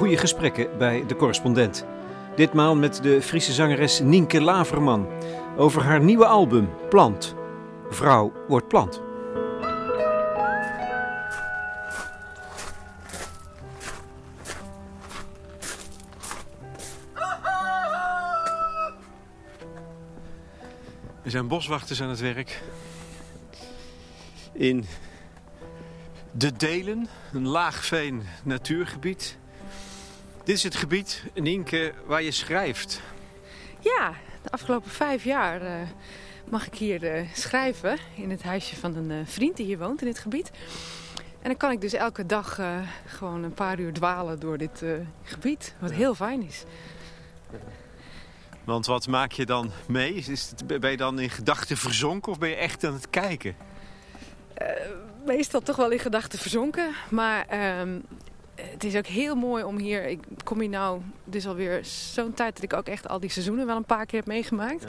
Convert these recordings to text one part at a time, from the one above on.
goede gesprekken bij de correspondent. Ditmaal met de Friese zangeres Nienke Laverman over haar nieuwe album Plant. Vrouw wordt plant. Er zijn boswachters aan het werk. In de Delen, een laagveen natuurgebied. Dit is het gebied, Nienke, waar je schrijft. Ja, de afgelopen vijf jaar uh, mag ik hier uh, schrijven in het huisje van een uh, vriend die hier woont in dit gebied. En dan kan ik dus elke dag gewoon een paar uur dwalen door dit gebied, wat heel fijn is. Want wat maak je dan mee? Is het, ben je dan in gedachten verzonken of ben je echt aan het kijken? meestal toch wel in gedachten verzonken. Maar ehm, het is ook heel mooi om hier... Ik kom hier nou dus alweer zo'n tijd dat ik ook echt al die seizoenen wel een paar keer heb meegemaakt.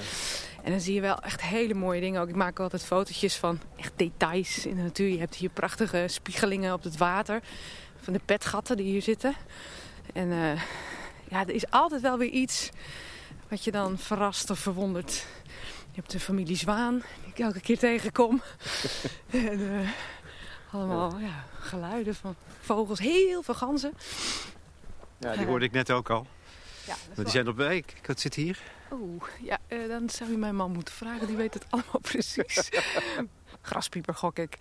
En dan zie je wel echt hele mooie dingen. Ook ik maak altijd fotootjes van echt details in de natuur. Je hebt hier prachtige spiegelingen op het water. Van de petgatten die hier zitten. En uh, ja, er is altijd wel weer iets wat je dan verrast of verwondert. Je hebt de familie Zwaan, die ik elke keer tegenkom. en, uh, allemaal ja, geluiden van vogels, heel veel ganzen. Ja, die hoorde ik net ook al. Ja, maar die zijn op week. Wat zit hier? Oeh, ja, uh, dan zou je mijn man moeten vragen. Die weet het allemaal precies. Graspieper gok ik.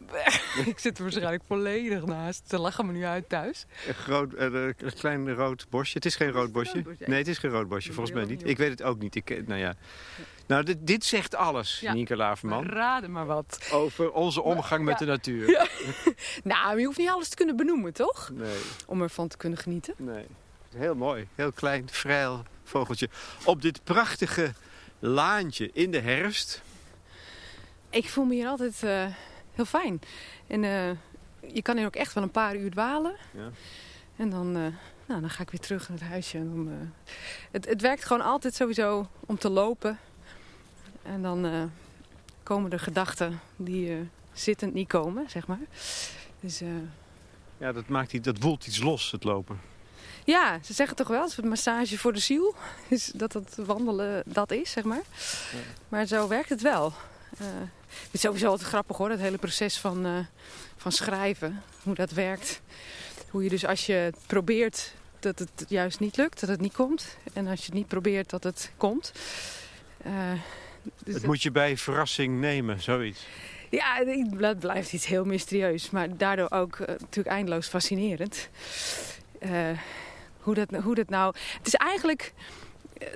ik zit er waarschijnlijk volledig naast. Ze lachen me nu uit thuis. Een, groot, uh, een klein rood bosje. Het is geen rood bosje. Nee, het is geen rood bosje. Volgens mij niet. Ik weet het ook niet. Ik, nou ja. Nou, dit, dit zegt alles, ja. Nienke Laverman. Raden maar wat. Over onze omgang met de natuur. Ja. nou, je hoeft niet alles te kunnen benoemen, toch? Nee. Om ervan te kunnen genieten. Nee. Heel mooi. Heel klein, vrij vogeltje. Op dit prachtige laantje in de herfst. Ik voel me hier altijd uh, heel fijn. En uh, je kan hier ook echt wel een paar uur dwalen. Ja. En dan, uh, nou, dan ga ik weer terug naar het huisje. En dan, het, het werkt gewoon altijd sowieso om te lopen en dan komen er gedachten die zittend niet komen, zeg maar. Dus. Ja, dat, maakt iets, dat woelt iets los, het lopen. Ja, ze zeggen toch wel, het is een massage voor de ziel. Is dat het wandelen dat is, zeg maar. Ja. Maar zo werkt het wel. Het is sowieso altijd grappig hoor, het hele proces van, van schrijven. Hoe dat werkt. Hoe je dus als je probeert dat het juist niet lukt, dat het niet komt. En als je het niet probeert, dat het komt. Dus het moet je bij verrassing nemen, zoiets. Ja, dat blijft iets heel mysterieus. Maar daardoor ook natuurlijk eindeloos fascinerend. Hoe, dat, hoe dat nou... Het is eigenlijk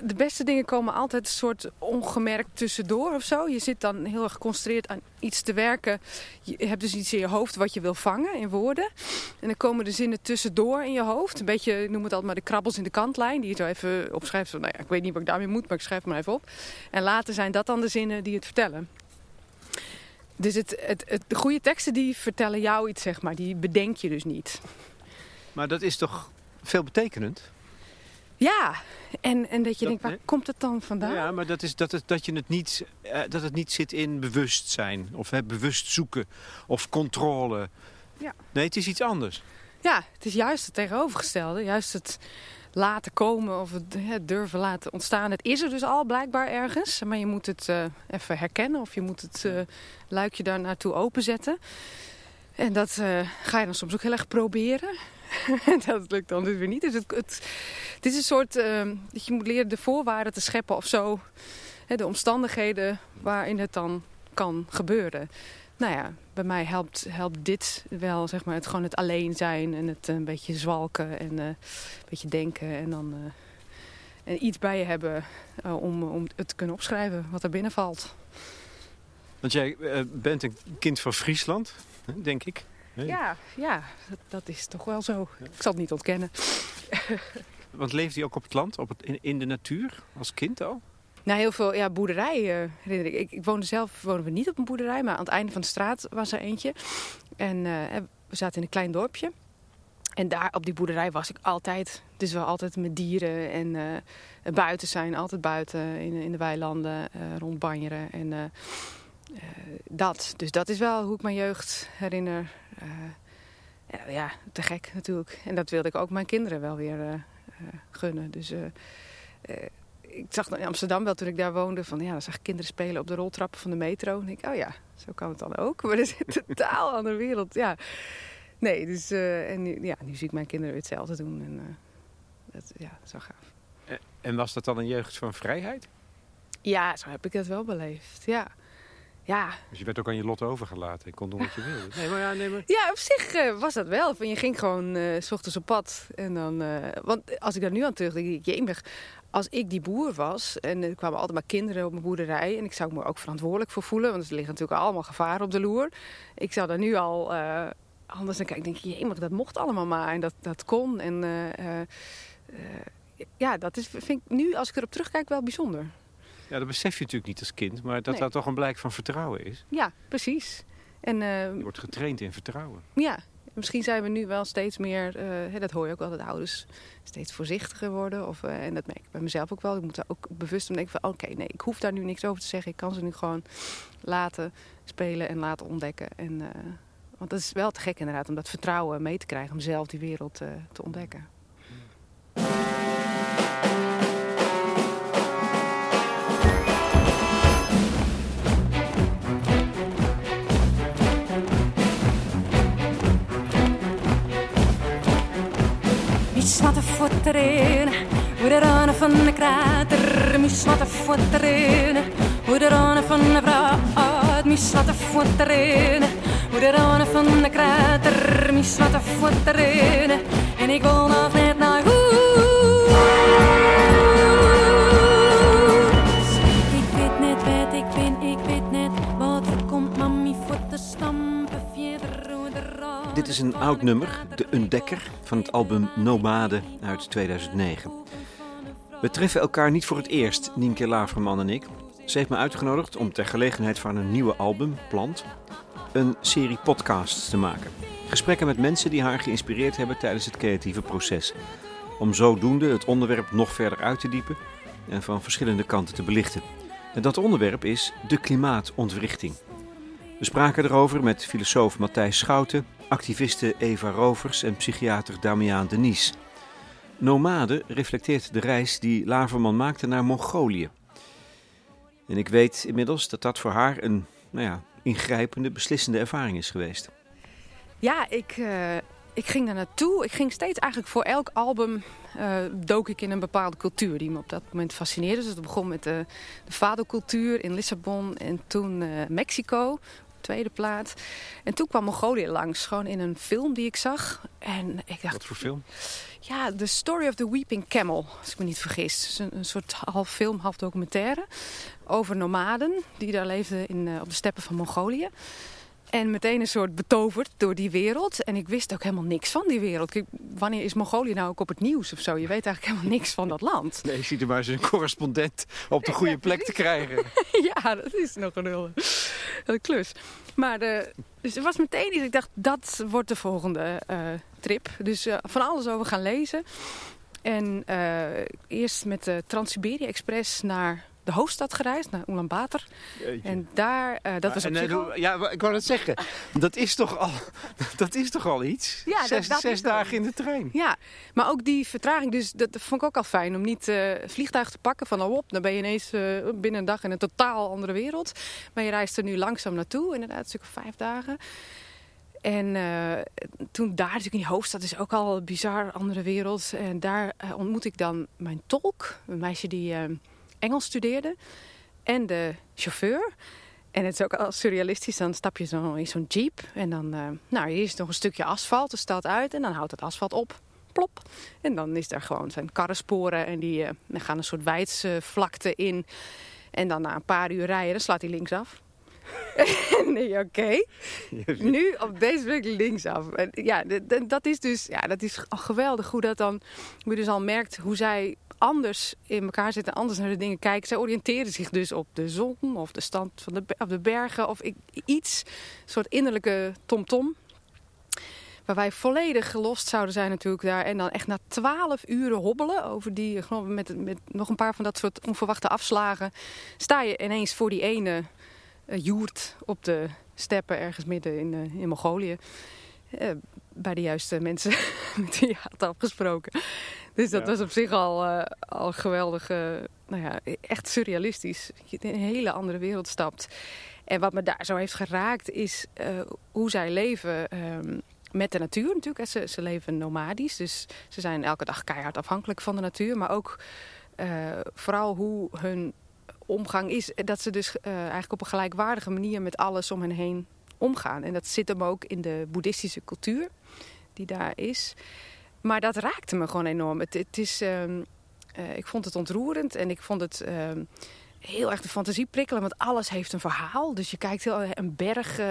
de beste dingen komen altijd een soort ongemerkt tussendoor of zo. Je zit dan heel erg geconcentreerd aan iets te werken. Je hebt dus iets in je hoofd wat je wil vangen in woorden. En dan komen de zinnen tussendoor in je hoofd. Een beetje, noem het altijd maar de krabbels in de kantlijn. Die je zo even opschrijft. Van, nou ja, ik weet niet wat ik daarmee moet, maar ik schrijf maar even op. En later zijn dat dan de zinnen die het vertellen. Dus het, het, het, de goede teksten die vertellen jou iets, zeg maar. Die bedenk je dus niet. Maar dat is toch veelbetekenend? Ja, en, en dat je denkt, waar komt het dan vandaan? Ja, maar dat is dat het, dat je het niet, uh, dat het niet zit in bewustzijn. Of hè, bewust zoeken. Of controle. Ja. Nee, het is iets anders. Ja, het is juist het tegenovergestelde. Juist het laten komen of het, het durven laten ontstaan. Het is er dus al blijkbaar ergens. Maar je moet het uh, even herkennen. Of je moet het uh, luikje daar naartoe openzetten. En dat ga je dan soms ook heel erg proberen. dat lukt dan dus weer niet. Dus het, is een soort uh, dat je moet leren de voorwaarden te scheppen of zo. de omstandigheden waarin het dan kan gebeuren. Nou ja, bij mij helpt, helpt dit wel, zeg maar, het gewoon het alleen zijn en het een beetje zwalken en uh, een beetje denken en dan uh, en iets bij je hebben om, om het te kunnen opschrijven wat er binnen valt. Want jij bent een kind van Friesland, denk ik. Ja, ja dat, dat, is toch wel zo. Ik zal het niet ontkennen. Want leefde je ook op het land, op het, in, in de natuur, als kind al? Nou, heel veel ja, boerderijen uh, herinner ik. ik. Ik woonde zelf wonen we niet op een boerderij, maar aan het einde van de straat was er eentje. En uh, we zaten in een klein dorpje. En daar op die boerderij was ik altijd. Dus wel altijd met dieren en uh, buiten zijn. Altijd buiten in, in de weilanden, rond banjeren. En dat. Dus dat is wel hoe ik mijn jeugd herinner. Uh, ja, ja, te gek natuurlijk. En dat wilde ik ook mijn kinderen wel weer uh, uh, gunnen. Dus ik zag in Amsterdam wel toen ik daar woonde, van ja, dan zag ik kinderen spelen op de roltrappen van de metro. En ik, oh ja, zo kan het dan ook. Maar dat is een totaal andere wereld. Ja. Nee, dus en nu, ja, nu zie ik mijn kinderen weer hetzelfde doen. En dat, ja, zo gaaf. En was dat dan een jeugd van vrijheid? Ja, zo heb ik het wel beleefd, ja. Ja. Dus je werd ook aan je lot overgelaten. Je kon doen wat je wilde. Nee, maar ja, nee, maar... ja op zich uh, was dat wel. Van, je ging gewoon uh, s ochtends op pad. En dan, uh, want als ik daar nu aan terug denk, jemig, als ik die boer was en er kwamen altijd maar kinderen op mijn boerderij en ik zou me ook verantwoordelijk voor voelen, want er liggen natuurlijk allemaal gevaren op de loer. Ik zou daar nu al anders naar kijken. Ik denk, jemig, dat mocht allemaal maar en dat, dat kon. En ja, dat is, vind ik nu, als ik erop terugkijk, wel bijzonder. Ja, dat besef je natuurlijk niet als kind, maar dat dat toch een blijk van vertrouwen is. Ja, precies. En, uh, je wordt getraind in vertrouwen. Ja, misschien zijn we nu wel steeds meer, uh, dat hoor je ook wel, dat ouders steeds voorzichtiger worden. Of, uh, en dat merk ik bij mezelf ook wel. Ik moet daar ook bewust om denken van, oké, okay, nee, ik hoef daar nu niks over te zeggen. Ik kan ze nu gewoon laten spelen en laten ontdekken. En, want dat is wel te gek inderdaad, om dat vertrouwen mee te krijgen, om zelf die wereld te ontdekken. Wat te fottereen, hoe de van de krater, mis wat te fottereen, hoe de ranen van de vrouw, mis wat fottereen, hoe de van de krater, mis wat fottereen, en ik wil nog net naar. Dit is een oud nummer, De Undekker, van het album Nomade uit 2009. We treffen elkaar niet voor het eerst, Nienke Laverman en ik. Ze heeft me uitgenodigd om ter gelegenheid van een nieuwe album, Plant, een serie podcasts te maken. Gesprekken met mensen die haar geïnspireerd hebben tijdens het creatieve proces. Om zodoende het onderwerp nog verder uit te diepen en van verschillende kanten te belichten. En dat onderwerp is de klimaatontwrichting. We spraken erover met filosoof Matthijs Schouten, activiste Eva Rovers en psychiater Damiaan Denies. Nomade reflecteert de reis die Laverman maakte naar Mongolië. En ik weet inmiddels dat dat voor haar een nou ja, ingrijpende, beslissende ervaring is geweest. Ja, ik, uh, ik ging daar naartoe. Ik ging steeds eigenlijk voor elk album uh, dook ik in een bepaalde cultuur die me op dat moment fascineerde. Dus het begon met de, de in Lissabon en toen uh, Mexico tweede plaat. En toen kwam Mongolië langs, gewoon in een film die ik zag. En ik dacht... Wat voor film? Ja, The Story of the Weeping Camel, als ik me niet vergis. Een, een soort half film, half documentaire over nomaden die daar leefden in, uh, op de steppen van Mongolië. En meteen een soort betoverd door die wereld. En ik wist ook helemaal niks van die wereld. wanneer is Mongolië nou ook op het nieuws of zo? Je weet eigenlijk helemaal niks van dat land. Nee, je ziet er maar eens een correspondent op de goede plek te krijgen. ja, dat is nog een hele, klus. Maar de, dus er was meteen iets. Ik dacht, dat wordt de volgende uh, trip. Dus uh, van alles over gaan lezen. En uh, eerst met de Trans-Siberië Express naar de hoofdstad gereisd, naar Ulaanbaatar. En daar, uh, dat was op al... Ja, ik wou het zeggen. Dat is toch al, dat is toch al iets? Ja, zes, dat, zes dagen in de trein. Ja, maar ook die vertraging, dus dat vond ik ook al fijn. Om niet uh, vliegtuig te pakken van oh op, dan ben je ineens uh, binnen een dag in een totaal andere wereld. Maar je reist er nu langzaam naartoe, inderdaad, een stuk of vijf dagen. En uh, toen daar natuurlijk in die hoofdstad is ook al een bizar andere wereld. En daar uh, ontmoet ik dan mijn tolk, een meisje die... Uh, Engels studeerde. En de chauffeur. En het is ook al surrealistisch. Dan stap je zo in zo'n jeep. En dan, uh, nou, hier is nog een stukje asfalt. De stad uit. En dan houdt het asfalt op. Plop. En dan is er gewoon zijn karrensporen. En die uh, gaan een soort wijdsvlakte in. En dan na een paar uur rijden, dan slaat hij linksaf. nee, oké. Nu op deze plek linksaf. En ja, dat is dus ja, dat is geweldig hoe dat dan... Hoe je dus al merkt hoe zij anders in elkaar zitten, anders naar de dingen kijken. Zij oriënteren zich dus op de zon of de stand van de, of de bergen of iets. Een soort innerlijke tomtom. Waar wij volledig gelost zouden zijn natuurlijk daar. En dan echt na twaalf uren hobbelen over die, met, met nog een paar van dat soort onverwachte afslagen. Sta je ineens voor die ene uh, joert op de steppen ergens midden in, uh, in Mongolië. eh, bij de juiste mensen met wie je had afgesproken. Dus dat was op zich al, uh, al geweldig, nou ja, echt surrealistisch. Dat je in een hele andere wereld stapt. En wat me daar zo heeft geraakt is hoe zij leven ehm, met de natuur natuurlijk. Ze, ze leven nomadisch, dus ze zijn elke dag keihard afhankelijk van de natuur. Maar ook vooral hoe hun omgang is. Dat ze dus eigenlijk op een gelijkwaardige manier met alles om hen heen omgaan. En dat zit hem ook in de boeddhistische cultuur die daar is. Maar dat raakte me gewoon enorm. Het, is, uh, ik vond het ontroerend en ik vond het... Uh, heel erg de fantasie prikkelen, want alles heeft een verhaal. Dus je kijkt heel, een berg uh,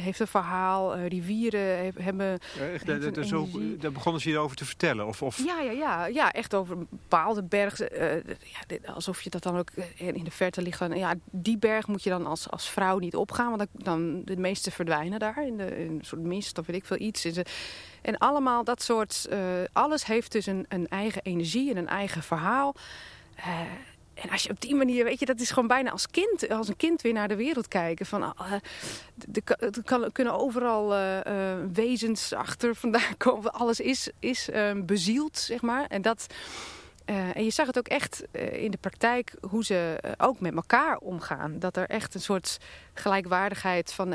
heeft een verhaal, uh, rivieren hebben. Echt, zo, daar begonnen ze hierover te vertellen? Of, of... Ja, ja, ja, ja, echt over een bepaalde berg. ja, alsof je dat dan ook in de verte ligt. Dan, ja, die berg moet je dan als, als vrouw niet opgaan, want dan, dan de meeste verdwijnen daar in, de, in een soort mist of weet ik veel iets. En allemaal dat soort, alles heeft dus een, een eigen energie en een eigen verhaal. En als je op die manier, weet je, dat is gewoon bijna als kind, als een kind weer naar de wereld kijken. Van, er kan, kunnen overal uh, uh, wezens achter vandaan komen. Alles is, is ehm, bezield, zeg maar. En, dat, en je zag het ook echt in de praktijk hoe ze ook met elkaar omgaan. Dat er echt een soort gelijkwaardigheid van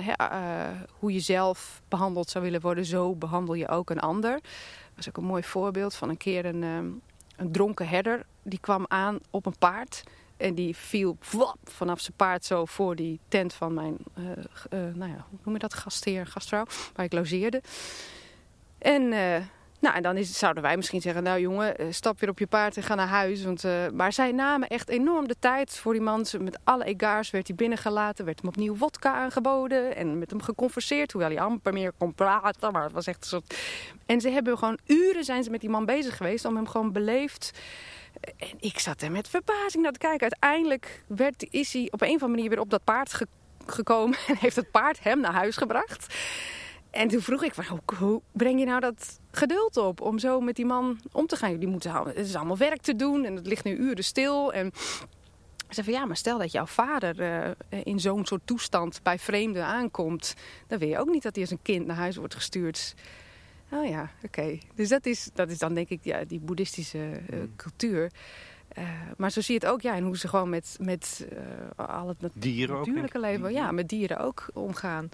hoe je zelf behandeld zou willen worden. Zo behandel je ook een ander. Dat was ook een mooi voorbeeld van een keer een ehm, een dronken herder die kwam aan op een paard. En die viel vanaf zijn paard zo voor die tent van mijn, uh, uh, nou ja, hoe noem je dat, gastheer, gastvrouw, waar ik logeerde. En, uh, nou, en dan is, zouden wij misschien zeggen, nou jongen, stap weer op je paard en ga naar huis. Want, maar zij namen echt enorm de tijd voor die man. Met alle egaars werd hij binnengelaten, werd hem opnieuw wodka aangeboden. En met hem geconverseerd, hoewel hij amper meer kon praten. Maar het was echt een soort... En ze hebben gewoon uren zijn ze met die man bezig geweest om hem gewoon beleefd en ik zat er met verbazing naar te kijken. Uiteindelijk werd, is hij op een of andere manier weer op dat paard gekomen en heeft het paard hem naar huis gebracht. En toen vroeg ik, van, hoe, hoe, breng je nou dat geduld op om zo met die man om te gaan? Jullie moeten, het is allemaal werk te doen en het ligt nu uren stil. En ze van ja, maar stel dat jouw vader uh, in zo'n soort toestand bij vreemden aankomt, dan wil je ook niet dat hij als een kind naar huis wordt gestuurd. Oh ja, oké. Dus dat is, dat is dan denk ik ja, die boeddhistische uh, cultuur. Uh, maar zo zie je het ook, ja, en hoe ze gewoon met, met uh, al het nat dieren natuurlijke leven, ja, met dieren ook omgaan.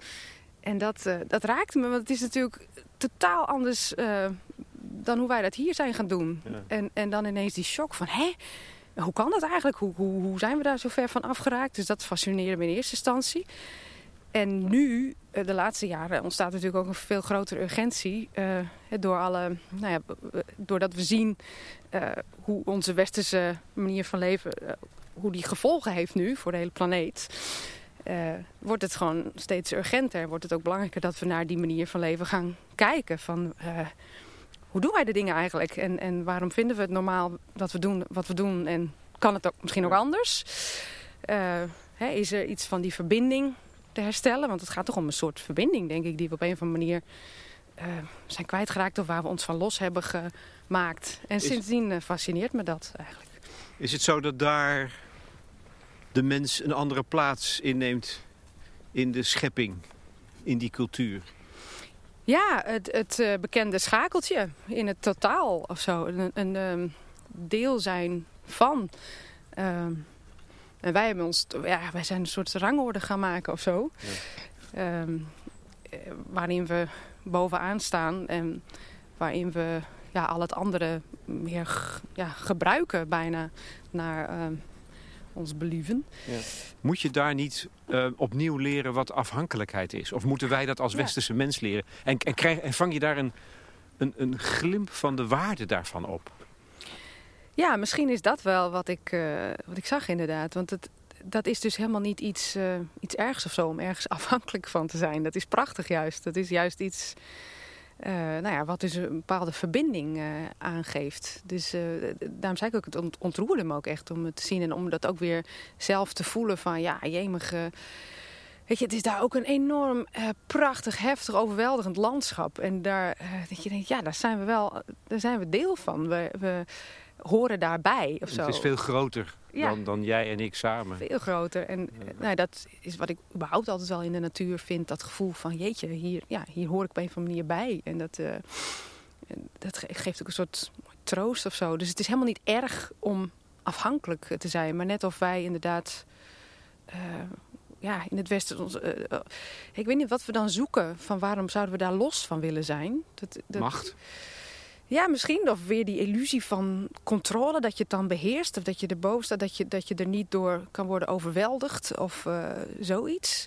En dat, dat raakte me, want het is natuurlijk totaal anders dan hoe wij dat hier zijn gaan doen. Ja. En, en dan ineens die shock van, hé, hoe kan dat eigenlijk? Hoe, hoe, hoe zijn we daar zo ver van afgeraakt? Dus dat fascineerde me in eerste instantie. En nu, eh, de laatste jaren, ontstaat natuurlijk ook een veel grotere urgentie. Uh, door alle, nou ja, doordat we zien uh, hoe onze westerse manier van leven, uh, hoe die gevolgen heeft nu voor de hele planeet. Wordt het gewoon steeds urgenter. Wordt het ook belangrijker dat we naar die manier van leven gaan kijken. Van, hoe doen wij de dingen eigenlijk? En, en waarom vinden we het normaal dat we doen wat we doen? En kan het ook misschien ook anders? Hè, is er iets van die verbinding te herstellen. Want het gaat toch om een soort verbinding, denk ik, die we op een of andere manier zijn kwijtgeraakt of waar we ons van los hebben gemaakt. En sindsdien fascineert me dat eigenlijk. Is het zo dat daar de mens een andere plaats inneemt in de schepping, in die cultuur? Ja, het, het uh, bekende schakeltje in het totaal of zo. Een, een um, deel zijn van. Ehm, en wij hebben ons, ja, wij zijn een soort rangorde gaan maken of zo. Ja. Um, waarin we bovenaan staan en waarin we ja, al het andere meer ja, gebruiken bijna naar ons believen. Ja. Moet je daar niet uh, opnieuw leren wat afhankelijkheid is? Of moeten wij dat als westerse mens leren? En, en, krijg, en vang je daar een, een, een glimp van de waarde daarvan op? Ja, misschien is dat wel wat ik, uh, wat ik zag inderdaad. Want het, dat is dus helemaal niet iets, uh, iets ergs of zo om ergens afhankelijk van te zijn. Dat is prachtig juist. Dat is juist iets uh, nou ja, wat dus een bepaalde verbinding uh, aangeeft. Dus daarom zei ik ook, het ontroerde me ook echt om het te zien. En om dat ook weer zelf te voelen van ja, jemige... Weet je, het is daar ook een enorm prachtig, heftig, overweldigend landschap. En daar, dat je denkt, ja, daar zijn we wel, daar zijn we deel van. We, we horen daarbij of zo. Het is veel groter Ja. dan, dan jij en ik samen. Veel groter. En eh, nou, dat is wat ik überhaupt altijd wel in de natuur vind. Dat gevoel van, jeetje, hier, ja, hier hoor ik op een of andere manier bij. En dat, eh, dat ge- geeft ook een soort troost of zo. Dus het is helemaal niet erg om afhankelijk te zijn. Maar net of wij inderdaad... eh, ja, in het Westen... ons, ik weet niet wat we dan zoeken. Van waarom zouden we daar los van willen zijn? Dat, dat, Macht. Ja, misschien. Of weer die illusie van controle, dat je het dan beheerst. Of dat je erboven staat, dat je, dat je er niet door kan worden overweldigd. Of eh, zoiets.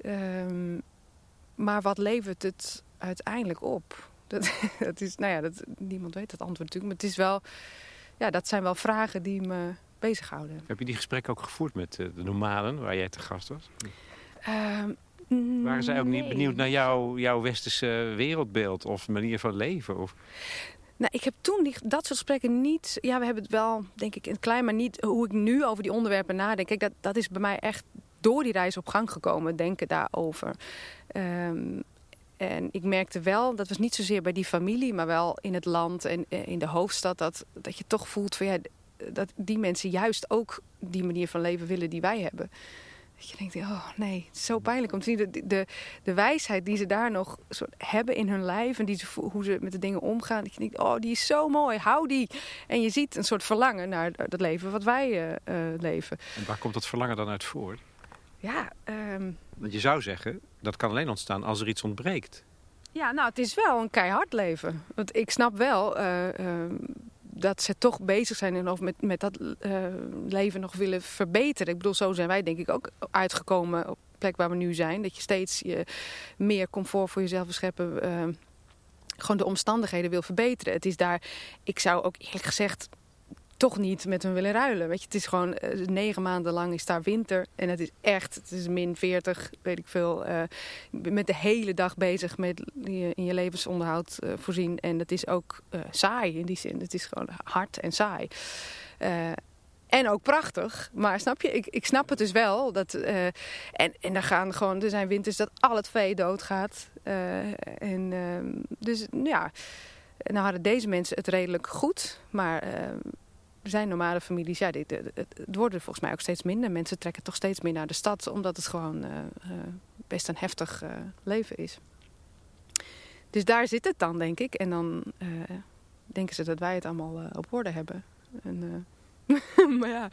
Ehm, maar wat levert het uiteindelijk op? Dat, dat is, nou ja, dat, niemand weet het antwoord natuurlijk. Maar het is wel, ja, dat zijn wel vragen die me bezighouden. Heb je die gesprekken ook gevoerd met eh, de nomaden waar jij te gast was? Ehm, Waren zij ook niet benieuwd naar jouw, jouw westerse wereldbeeld of manier van leven? Of... Nou, ik heb toen die, dat soort gesprekken niet... Ja, we hebben het wel, denk ik, in het klein, maar niet hoe ik nu over die onderwerpen nadenk. Kijk, dat, dat is bij mij echt door die reis op gang gekomen, denken daarover. Ehm, en ik merkte wel, dat was niet zozeer bij die familie, maar wel in het land en eh, in de hoofdstad, dat, dat je toch voelt van ja, dat die mensen juist ook die manier van leven willen die wij hebben. Dat je denkt, oh nee, het is zo pijnlijk om te zien de, de, de wijsheid die ze daar nog soort hebben in hun lijf en die ze, hoe ze met de dingen omgaan. Dat je denkt, oh die is zo mooi, hou die. En je ziet een soort verlangen naar dat leven wat wij eh, eh, leven. En waar komt dat verlangen dan uit voort? Ja, ehm, Want je zou zeggen, dat kan alleen ontstaan als er iets ontbreekt. Ja, nou, het is wel een keihard leven. Want ik snap wel eh, ehm, dat ze toch bezig zijn en of met, met dat eh, leven nog willen verbeteren. Ik bedoel, zo zijn wij denk ik ook uitgekomen op de plek waar we nu zijn. Dat je steeds je meer comfort voor jezelf wil scheppen. eh, gewoon de omstandigheden wil verbeteren. Het is daar, ik zou ook eerlijk gezegd toch niet met hun willen ruilen. Weet je, het is gewoon eh, negen maanden lang is daar winter. En het is echt, het is min 40, weet ik veel. bent met de hele dag bezig met je, in je levensonderhoud eh, voorzien. En het is ook saai in die zin. Het is gewoon hard en saai. En ook prachtig. Maar snap je, ik, ik snap het dus wel. Dat, en, en er, gaan gewoon, er zijn winters dat al het vee doodgaat. Eh, en, ehm, dus ja, nou hadden deze mensen het redelijk goed. Maar ehm, er zijn normale families, ja, dit, het, worden er volgens mij ook steeds minder. Mensen trekken toch steeds meer naar de stad, omdat het gewoon eh, eh, best een heftig eh, leven is. Dus daar zit het dan, denk ik. En dan denken ze dat wij het allemaal op orde hebben. En, maar ja,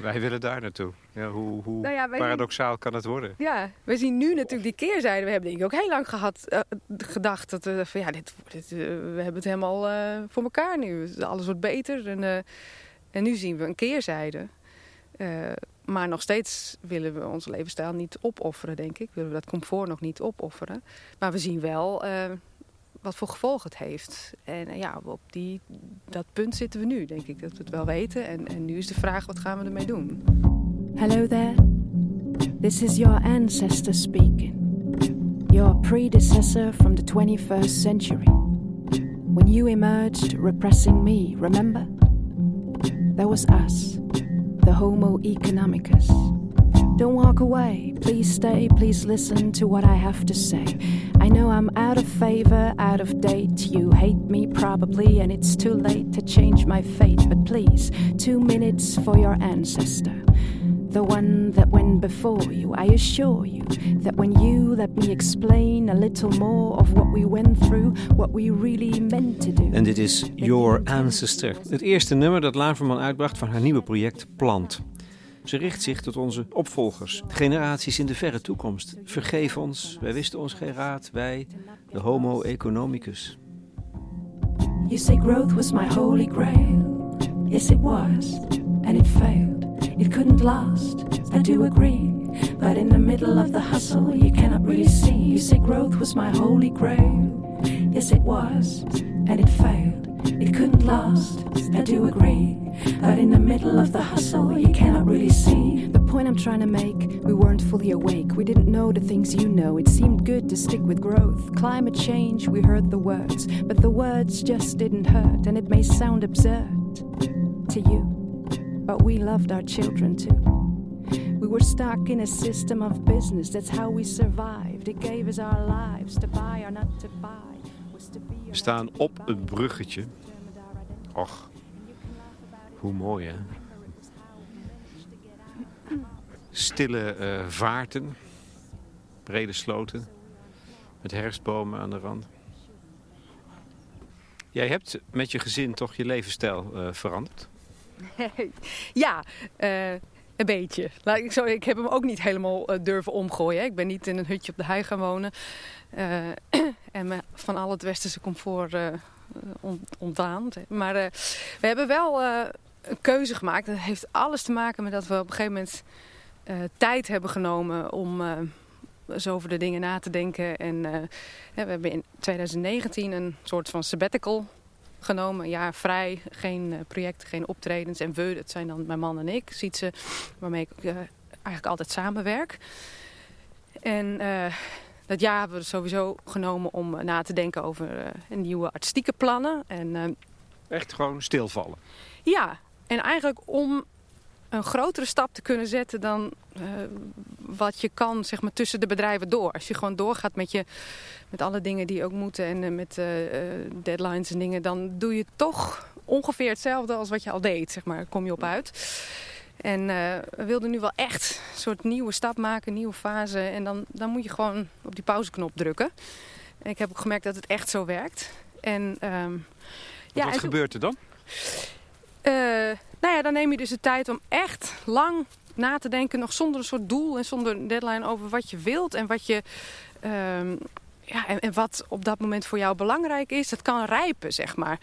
Wij willen daar naartoe. Ja, hoe hoe Nou ja, paradoxaal kan het worden? ja, we zien nu natuurlijk die keerzijde. We hebben denk ik ook heel lang gehad, eh, gedacht dat we van ja, dit, dit, we hebben het helemaal voor elkaar nu. Alles wordt beter. En, en nu zien we een keerzijde. Eh, maar nog steeds willen we onze levensstijl niet opofferen, denk ik. Willen we dat comfort nog niet opofferen. Maar we zien wel eh, wat voor gevolgen het heeft. En eh, ja, op die, dat punt zitten we nu, denk ik. Dat we het wel weten. En, en nu is de vraag, wat gaan we ermee doen? Hello there. This is your ancestor speaking. Your predecessor from the 21st century. When you emerged repressing me, remember? There was us, the Homo economicus. Don't walk away. Please stay. Please listen to what I have to say. I know I'm out of favor, out of date. You hate me probably, and it's too late to change my fate. But please, two minutes for your ancestor. The one that went before you. I assure you that when you let me explain a little more of what we went through, what we really meant to do. En dit is Your Ancestor. Het eerste nummer dat Laverman uitbracht van haar nieuwe project Plant. Ze richt zich tot onze opvolgers, generaties in de verre toekomst. Vergeef ons, wij wisten ons geen raad, wij, de Homo economicus. You say growth was my holy grail. Yes, it was, and it failed. It couldn't last, I do agree. But in the middle of the hustle, you cannot really see. You say growth was my holy grail. Yes, it was, and it failed. It couldn't last, I do agree. But in the middle of the hustle, you cannot really see. The point I'm trying to make, we weren't fully awake. We didn't know the things you know. It seemed good to stick with growth. Climate change, we heard the words. But the words just didn't hurt. And it may sound absurd to you. But we loved our children too. We were stuck in a system of business. That's how we survived. It gave us our lives to buy or not to buy. We staan op een bruggetje. Och, Hoe mooi, hè? Stille eh, vaarten, brede sloten, met herfstbomen aan de rand. Jij hebt met je gezin toch je levensstijl eh, veranderd? ja, eh, een beetje. Ik, zo, ik heb hem ook niet helemaal eh, durven omgooien. Ik ben niet in een hutje op de hei gaan wonen. Eh, en me van al het westerse comfort ont, ontdaan. Maar we hebben wel een keuze gemaakt. Dat heeft alles te maken met dat we op een gegeven moment tijd hebben genomen om zo over de dingen na te denken. En we hebben in 2019 een soort van sabbatical genomen. Een jaar vrij, geen eh, projecten, geen optredens. En we, dat zijn dan mijn man en ik, ziet ze, waarmee ik eh, eigenlijk altijd samenwerk. En eh, dat jaar hebben we sowieso genomen om na te denken over nieuwe artistieke plannen. En Echt gewoon stilvallen. ja, en eigenlijk om een grotere stap te kunnen zetten dan eh, wat je kan zeg maar, tussen de bedrijven door. Als je gewoon doorgaat met, je, met alle dingen die ook moeten en eh, met eh, deadlines en dingen, dan doe je toch ongeveer hetzelfde als wat je al deed. Zeg maar, kom je op uit. En we wilden nu wel echt een soort nieuwe stap maken, nieuwe fase. En dan, dan moet je gewoon op die pauzeknop drukken. En ik heb ook gemerkt dat het echt zo werkt. En, ehm, wat en toen- gebeurt er dan? Eh, nou ja, dan neem je dus de tijd om echt lang na te denken, nog zonder een soort doel en zonder een deadline over wat je wilt en wat je. ehm, ja, en, wat op dat moment voor jou belangrijk is, dat kan rijpen, zeg maar.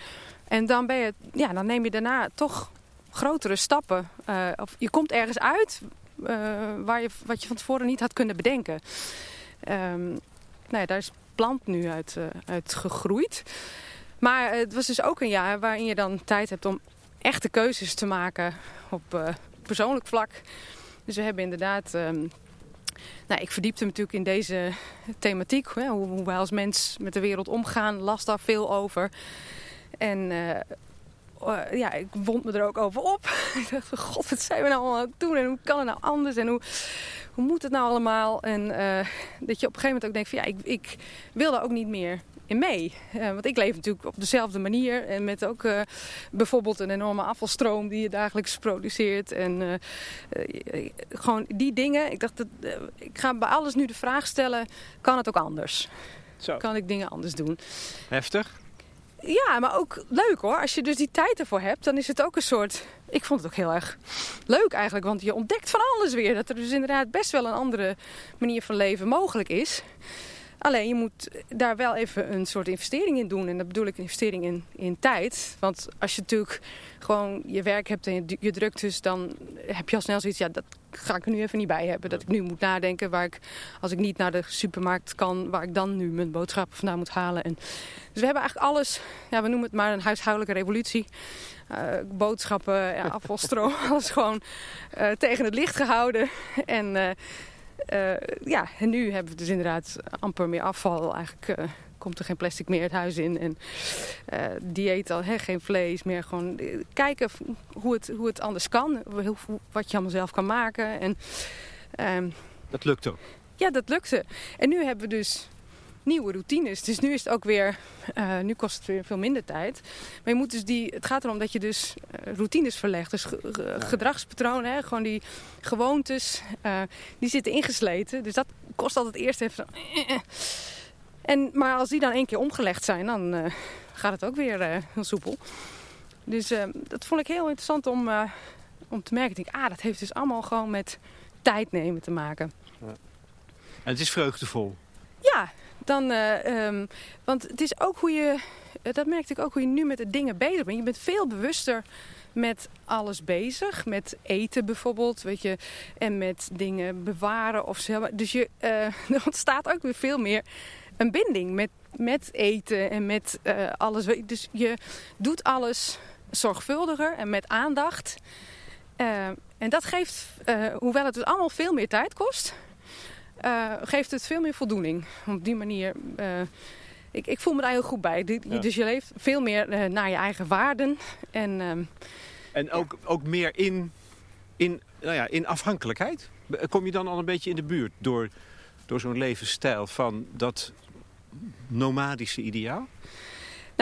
En dan, ben je, ja, dan neem je daarna toch grotere stappen. Eh, of je komt ergens uit eh, waar je, wat je van tevoren niet had kunnen bedenken. Ehm, nou ja, daar is plant nu uit, uit gegroeid. Maar het was dus ook een jaar waarin je dan tijd hebt om echte keuzes te maken op eh, persoonlijk vlak. Dus we hebben inderdaad. ehm, nou, ik verdiepte me natuurlijk in deze thematiek. Hè, hoe, hoe wij als mens met de wereld omgaan. Las daar veel over. En eh, eh, ja, ik wond me er ook over op. ik dacht, god, wat zijn we nou allemaal het doen? En hoe kan het nou anders? En hoe, hoe moet het nou allemaal? En eh, dat je op een gegeven moment ook denkt van ja, ik, ik wil daar ook niet meer in mee. Eh, want ik leef natuurlijk op dezelfde manier. En met ook eh, bijvoorbeeld een enorme afvalstroom die je dagelijks produceert. En eh, gewoon die dingen. Ik dacht, dat, ik ga bij alles nu de vraag stellen, kan het ook anders? Zo. Kan ik dingen anders doen? Heftig? Ja, maar ook leuk hoor. Als je dus die tijd ervoor hebt, dan is het ook een soort... Ik vond het ook heel erg leuk eigenlijk, want je ontdekt van alles weer. Dat er dus inderdaad best wel een andere manier van leven mogelijk is. Alleen je moet daar wel even een soort investering in doen. En dat bedoel ik een investering in, in tijd. Want als je natuurlijk gewoon je werk hebt en je, je drukt dus, dan heb je al snel zoiets... Ja, dat ga ik er nu even niet bij hebben. Dat ik nu moet nadenken waar ik, als ik niet naar de supermarkt kan... waar ik dan nu mijn boodschappen vandaan moet halen. En, dus we hebben eigenlijk alles, ja, we noemen het maar een huishoudelijke revolutie... Eh, boodschappen, ja, afvalstroom, alles gewoon eh, tegen het licht gehouden. En eh, eh, ja, en nu hebben we dus inderdaad amper meer afval. Eigenlijk eh, komt er geen plastic meer het huis in. En eh, dieet al, hè, geen vlees meer. Gewoon eh, kijken hoe het, hoe het anders kan. Wat je allemaal zelf kan maken. En ehm, Dat lukt ook. ja, dat lukte. En nu hebben we dus nieuwe routines. Dus nu is het ook weer, eh, nu kost het weer veel minder tijd. Maar je moet dus die, het gaat erom dat je dus eh, routines verlegt. Dus ge- ge- gedragspatronen, hè, gewoon die gewoontes, eh, die zitten ingesleten. Dus dat kost altijd eerst even. En, maar als die dan één keer omgelegd zijn, dan gaat het ook weer heel soepel. Dus dat vond ik heel interessant om, om te merken. Ik denk, ah, dat heeft dus allemaal gewoon met tijd nemen te maken. En het is vreugdevol. Ja, dan, eh, ehm, want het is ook hoe je, eh, dat merkte ik ook hoe je nu met de dingen bezig bent. Je bent veel bewuster met alles bezig, met eten bijvoorbeeld, weet je, en met dingen bewaren of zo. Dus je, eh, er ontstaat ook weer veel meer een binding met, met eten en met alles. Dus je doet alles zorgvuldiger en met aandacht. En dat geeft, hoewel het dus allemaal veel meer tijd kost, eh, geeft het veel meer voldoening. Op die manier, eh, ik, ik voel me daar heel goed bij. Die- Ja. Dus je leeft veel meer eh, naar je eigen waarden. En ehm, En ook, ook meer in, in, nou ja, in afhankelijkheid. Kom je dan al een beetje in de buurt door, door zo'n levensstijl van dat nomadische ideaal?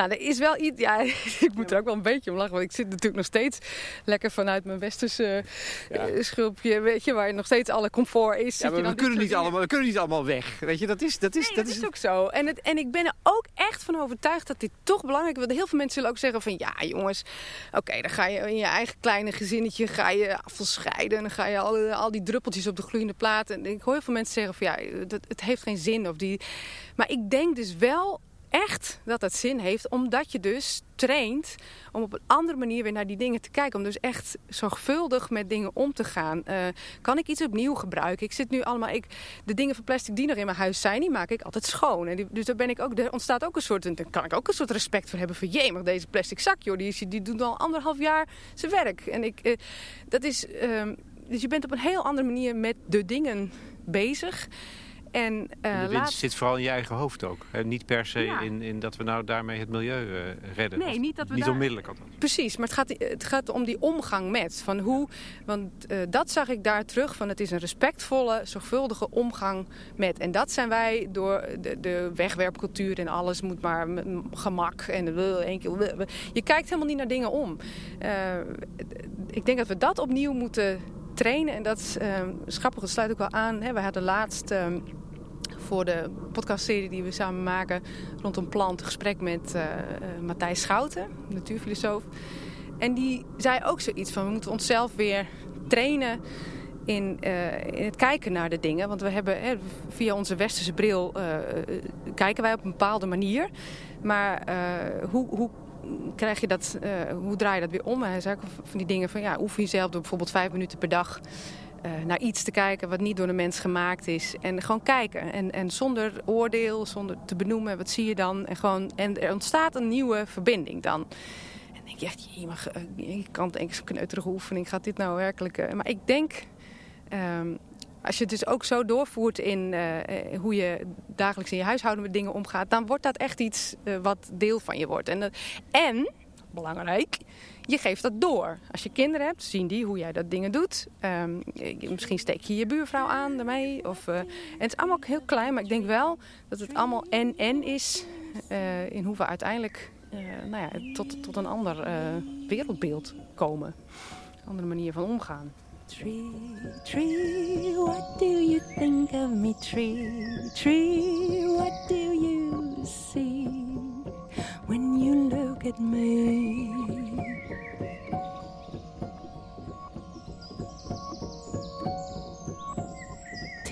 Nou, er is wel iets. Ja, ik moet er ook wel een beetje om lachen. Want ik zit natuurlijk nog steeds lekker vanuit mijn westerse Ja. eh, schulpje. Weet je, waar nog steeds alle comfort is. Ja, Zit je maar dan we kunnen, niet dingen- allemaal, we kunnen niet allemaal weg. Weet je, dat is... Dat is, Nee, dat dat is is ook zo. En, het, en ik ben er ook echt van overtuigd dat dit toch belangrijk is. Want heel veel mensen zullen ook zeggen van... Ja, jongens, oké, dan ga je in je eigen kleine gezinnetje... ga je afval scheiden en dan ga je al, al die druppeltjes op de gloeiende plaat. En ik hoor heel veel mensen zeggen van... Ja, dat, het heeft geen zin. Of die... Maar ik denk dus wel echt dat het zin heeft. Omdat je dus traint om op een andere manier weer naar die dingen te kijken. Om dus echt zorgvuldig met dingen om te gaan. Eh, kan ik iets opnieuw gebruiken? Ik zit nu allemaal... Ik, de dingen van plastic die nog in mijn huis zijn, die maak ik altijd schoon. En dus daar ben ik ook, er ontstaat ook een soort... Daar kan ik ook een soort respect voor hebben. Van jee, maar deze plastic zak, joh, die, die doet al anderhalf jaar zijn werk. En ik, eh, dat is... ehm, dus je bent op een heel andere manier met de dingen bezig. En, eh, de winst laat- zit vooral in je eigen hoofd ook. Hè? Niet per se Ja. in, in dat we nou daarmee het milieu eh, redden. Nee, Of niet dat we Niet daar- onmiddellijk althans. Precies, maar het gaat, het gaat om die omgang met. Van hoe, want eh, dat zag ik daar terug. Van het is een respectvolle, zorgvuldige omgang met. En dat zijn wij door de, de wegwerpcultuur en alles moet maar met gemak. En één keer. Je kijkt helemaal niet naar dingen om. Eh, ik denk dat we dat opnieuw moeten trainen. En dat is, eh, is grappig, dat sluit ook wel aan. Hè. We hadden laatst. eh, voor de podcastserie die we samen maken rondom plant gesprek met eh, eh, Matthijs Schouten, natuurfilosoof. En die zei ook zoiets van we moeten onszelf weer trainen in, eh, in het kijken naar de dingen. Want we hebben hè, via onze westerse bril kijken wij op een bepaalde manier. Maar hoe, hoe krijg je dat, hoe draai je dat weer om? Hij zei ook van die dingen van ja, oefen jezelf bijvoorbeeld vijf minuten per dag eh, naar iets te kijken wat niet door de mens gemaakt is. En gewoon kijken. En, en zonder oordeel, zonder te benoemen, wat zie je dan? En, gewoon, en er ontstaat een nieuwe verbinding dan. En dan denk je echt, je, mag, eh, kan zo'n kneuterige oefening, gaat dit nou werkelijk... eh, maar ik denk, ehm, als je het dus ook zo doorvoert in hoe je dagelijks in je huishouden met dingen omgaat... dan wordt dat echt iets wat deel van je wordt. En, en, belangrijk, je geeft dat door. Als je kinderen hebt, zien die hoe jij dat dingen doet. Ehm, misschien steek je je buurvrouw aan daarmee. Of, eh, en het is allemaal heel klein, maar ik denk wel dat het allemaal en-en is... eh, in hoe we uiteindelijk eh, nou ja, tot, tot een ander eh, wereldbeeld komen. Andere manier van omgaan. Tree, tree, what do you think of me, tree? Tree, what do you see when you look at me?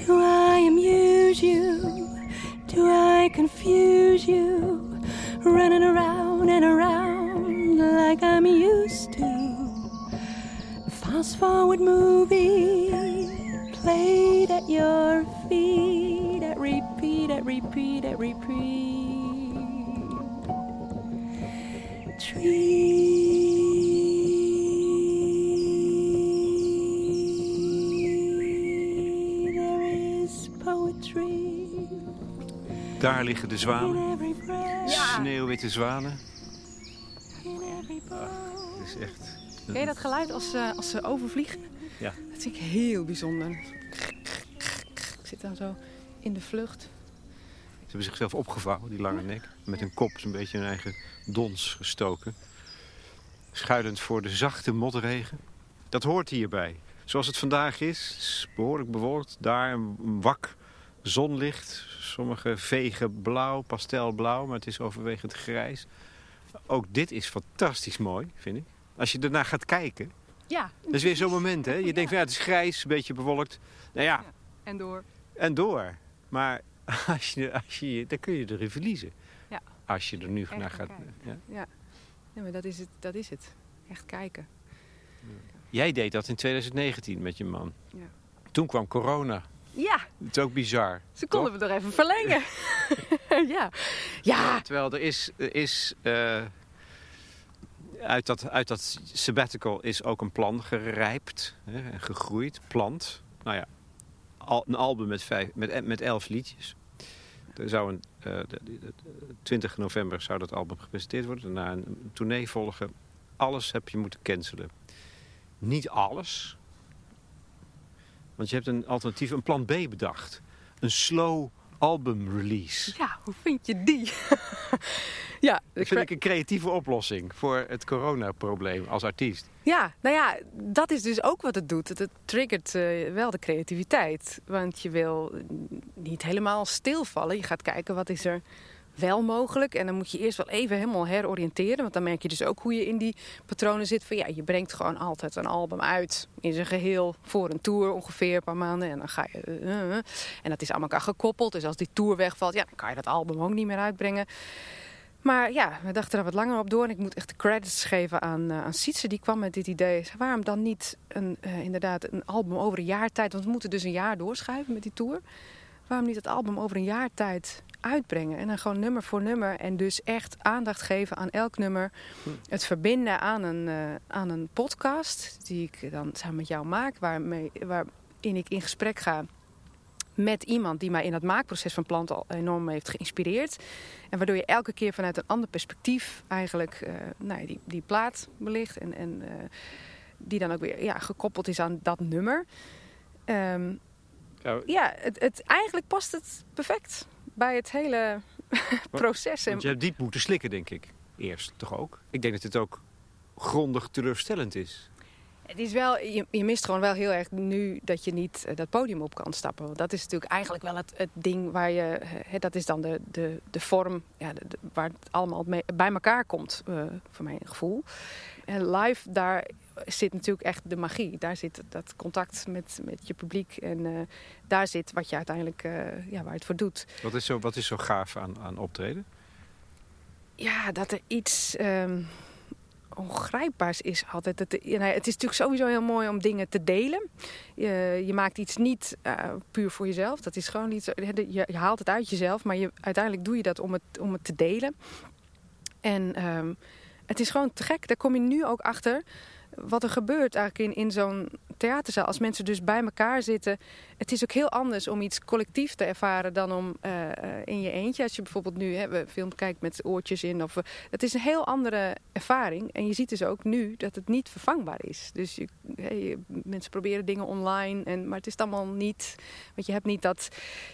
Do I amuse you? Do I confuse you? Running around and around like I'm used to. Fast forward movie played at your feet at repeat, at repeat, at repeat. Tree, Daar liggen de zwanen. Sneeuwwitte zwanen. Het is echt... Ken je dat geluid als, ze als ze overvliegen? Ja. Dat vind ik heel bijzonder. Ik zit dan zo in de vlucht. Ze hebben zichzelf opgevouwen, die lange nek. Met hun kop zo'n beetje hun eigen dons gestoken. Schuilend voor de zachte motregen. Dat hoort hierbij. Zoals het vandaag is, is behoorlijk bewolkt. Daar een wak zonlicht. Sommige vegen blauw, pastelblauw, maar het is overwegend grijs. Ook dit is fantastisch mooi, vind ik. Als je ernaar gaat kijken. Ja, Dat is weer zo'n moment, hè? Je denkt van ja, het is grijs, een beetje bewolkt. Nou ja, en door. en door. Maar als je, als je, dan kun je erin verliezen. Ja. Als je er nu naar gaat. kijken. Ja. Ja, ja maar dat is, het, dat is het. Echt kijken. Jij deed dat in 2019 met je man. Ja. Toen kwam corona. Ja, Het is ook bizar. ze konden we nog even verlengen. ja. ja, Terwijl er is, er is eh, uit, dat, uit dat sabbatical is ook een plan gerijpt hè, en gegroeid. Plant. Nou ja, al, een album met, vijf, met, met elf liedjes. Er zou een, eh, de, de- de- 20 november zou dat album gepresenteerd worden. Daarna een tournee volgen. Alles heb je moeten cancelen. Niet alles. Want je hebt een alternatief, een plan B bedacht. Een slow albumrelease. Ja, hoe vind je die? ja, Dat vind ik een creatieve oplossing voor het coronaprobleem als artiest. Ja, nou ja, dat is dus ook wat het doet. Het, het triggert eh, wel de creativiteit. Want je wil niet helemaal stilvallen. Je gaat kijken wat is er wel mogelijk. En dan moet je eerst wel even helemaal heroriënteren. Want dan merk je dus ook hoe je in die patronen zit. Van ja, je brengt gewoon altijd een album uit in zijn geheel voor een tour ongeveer een paar maanden. En dan ga je. eh, eh, eh. en dat is aan elkaar gekoppeld. Dus als die tour wegvalt, ja, dan kan je dat album ook niet meer uitbrengen. Maar ja, we dachten er wat langer op door. En ik moet echt de credits geven aan, aan Sietse. Die kwam met dit idee. Waarom dan niet een, inderdaad een album over een jaar tijd? Want we moeten dus een jaar doorschuiven met die tour. Waarom niet het album over een jaar tijd uitbrengen? En dan gewoon nummer voor nummer. En dus echt aandacht geven aan elk nummer. Het verbinden aan een, uh, aan een podcast. Die ik dan samen met jou maak. Waarmee, waarin ik in gesprek ga met iemand die mij in het maakproces van planten al enorm heeft geïnspireerd. En waardoor je elke keer vanuit een ander perspectief eigenlijk uh, nou, die, die plaat belicht. En, en uh, die dan ook weer ja, gekoppeld is aan dat nummer. Um, ja, ja het, het, eigenlijk past het perfect bij het hele proces. Want je hebt diep moeten slikken, denk ik. Eerst toch ook? Ik denk dat het ook grondig teleurstellend is. Het is wel, je, je, mist gewoon wel heel erg nu dat je niet uh, dat podium op kan stappen. Want dat is natuurlijk eigenlijk wel het, het ding waar je... Dat is dan de, de, de vorm ja, de, de, waar het allemaal mee, bij elkaar komt, uh, voor mijn gevoel. En live, daar zit natuurlijk echt de magie. Daar zit dat contact met, met je publiek. En daar zit wat je uiteindelijk, ja, waar het voor doet. Wat is zo, wat is zo gaaf aan, aan optreden? Ja, dat er iets... Um, ongrijpbaars is altijd. Het, ja, het is natuurlijk sowieso heel mooi om dingen te delen. Je, je maakt iets niet uh, puur voor jezelf. Dat is gewoon iets. Je, je, haalt het uit jezelf, maar je, uiteindelijk doe je dat om het, om het te delen. En um, het is gewoon te gek. Daar kom je nu ook achter. Wat er gebeurt eigenlijk in, in zo'n theaterzaal. Als mensen dus bij elkaar zitten. Het is ook heel anders om iets collectief te ervaren dan om uh, uh, in je eentje. Als je bijvoorbeeld nu hè, een film kijkt met oortjes in. Of, uh, het is een heel andere ervaring. En je ziet dus ook nu dat het niet vervangbaar is. Dus je, mensen proberen dingen online. En, maar het is allemaal niet. Want je hebt niet dat.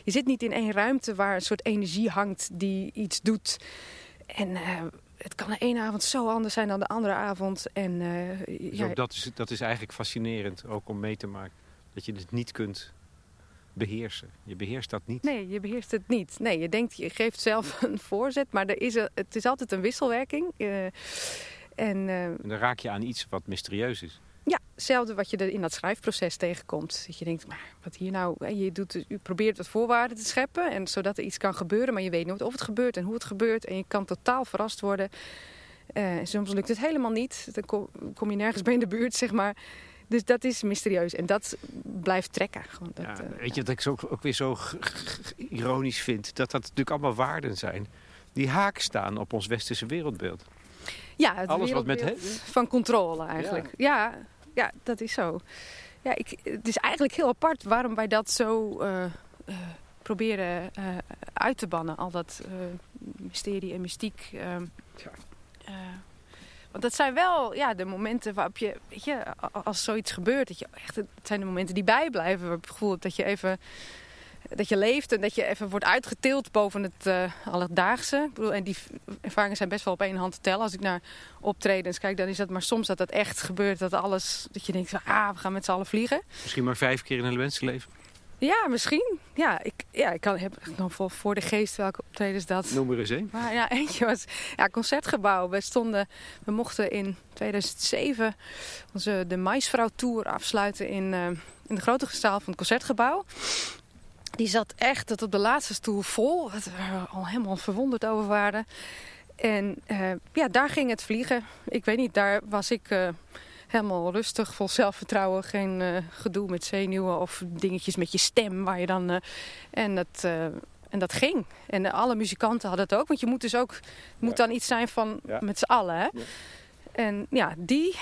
Je zit niet in één ruimte waar een soort energie hangt die iets doet. En het kan de ene avond zo anders zijn dan de andere avond. En, uh, dus ja, dat, is, dat is eigenlijk fascinerend ook om mee te maken. Dat je het niet kunt beheersen. Je beheerst dat niet. Nee, je beheerst het niet. Nee, je denkt, je geeft zelf een voorzet, maar er is een, het is altijd een wisselwerking. Uh, en, uh, en dan raak je aan iets wat mysterieus is. Ja, hetzelfde wat je er in dat schrijfproces tegenkomt. Dat je denkt, maar wat hier nou... Je, doet, je probeert wat voorwaarden te scheppen. En zodat er iets kan gebeuren. Maar je weet nooit of het gebeurt en hoe het gebeurt. En je kan totaal verrast worden. Uh, soms lukt het helemaal niet. Dan kom, kom, je nergens bij in de buurt, zeg maar. Dus dat is mysterieus. En dat blijft trekken. Gewoon dat, ja, weet je wat ik ook, ook weer zo ironisch vind? Dat dat natuurlijk allemaal waarden zijn. Die haak staan op ons westerse wereldbeeld. Ja, het Alles wat met... Van controle eigenlijk. ja. ja ja, dat is zo. Ja, ik, het is eigenlijk heel apart waarom wij dat zo uh, uh, proberen uh, uit te bannen. Al dat mysterie en mystiek. Ehm, ja. want dat zijn wel ja, de momenten waarop je, weet je, als zoiets gebeurt, dat je echt, het zijn de momenten die bijblijven. Waar je het gevoel hebt dat je even dat je leeft en dat je even wordt uitgetild boven het uh, alledaagse. Ik bedoel, en die ervaringen zijn best wel op één hand te tellen. Als ik naar optredens kijk, dan is dat maar soms dat dat echt gebeurt. Dat alles, dat je denkt, ah, we gaan met z'n allen vliegen. Misschien maar vijf keer in een mensenleven. Ja, misschien. Ja, ik, ja, ik kan, heb nog voor, voor de geest welke optredens dat... Noem er eens één. Maar ja, eentje was ja, Concertgebouw. We stonden, we mochten in 2007 onze de Maisvrouw Tour afsluiten in, uh, in de grote zaal van het Concertgebouw. Die zat echt tot op de laatste stoel vol. Dat we al helemaal verwonderd over waren. En uh, ja, daar ging het vliegen. Ik weet niet, daar was ik uh, helemaal rustig, vol zelfvertrouwen. Geen uh, gedoe met zenuwen of dingetjes met je stem. Waar je dan, en, dat, en dat ging. En alle muzikanten hadden het ook. Want je moet dus ook, moet ja. dan iets zijn van ja. met z'n allen. Hè? Ja. En ja, die,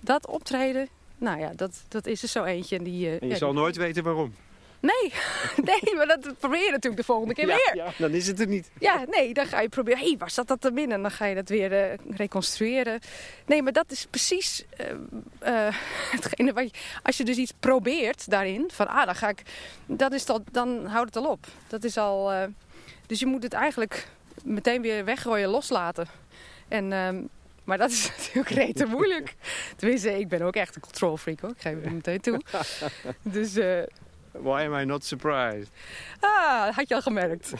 dat optreden, nou ja, dat, dat is er zo eentje. Die, en je zal nooit weten waarom. Nee, nee, maar dat probeer je natuurlijk de volgende keer weer. Ja, dan is het er niet. Ja, nee, dan ga je proberen, hé, hey, waar zat dat er binnen? En dan ga je dat weer uh, reconstrueren. Nee, maar dat is precies uh, uh, hetgene wat je, als je dus iets probeert daarin, van ah, dan ga ik, dat is dat, dan houdt het al op. Dat is al, dus je moet het eigenlijk meteen weer weggooien, loslaten. En, ehm, maar dat is natuurlijk rete moeilijk. Tenminste, ik ben ook echt een control freak hoor, ik geef het meteen toe. Dus... Why am I not surprised? Ah, had je al gemerkt.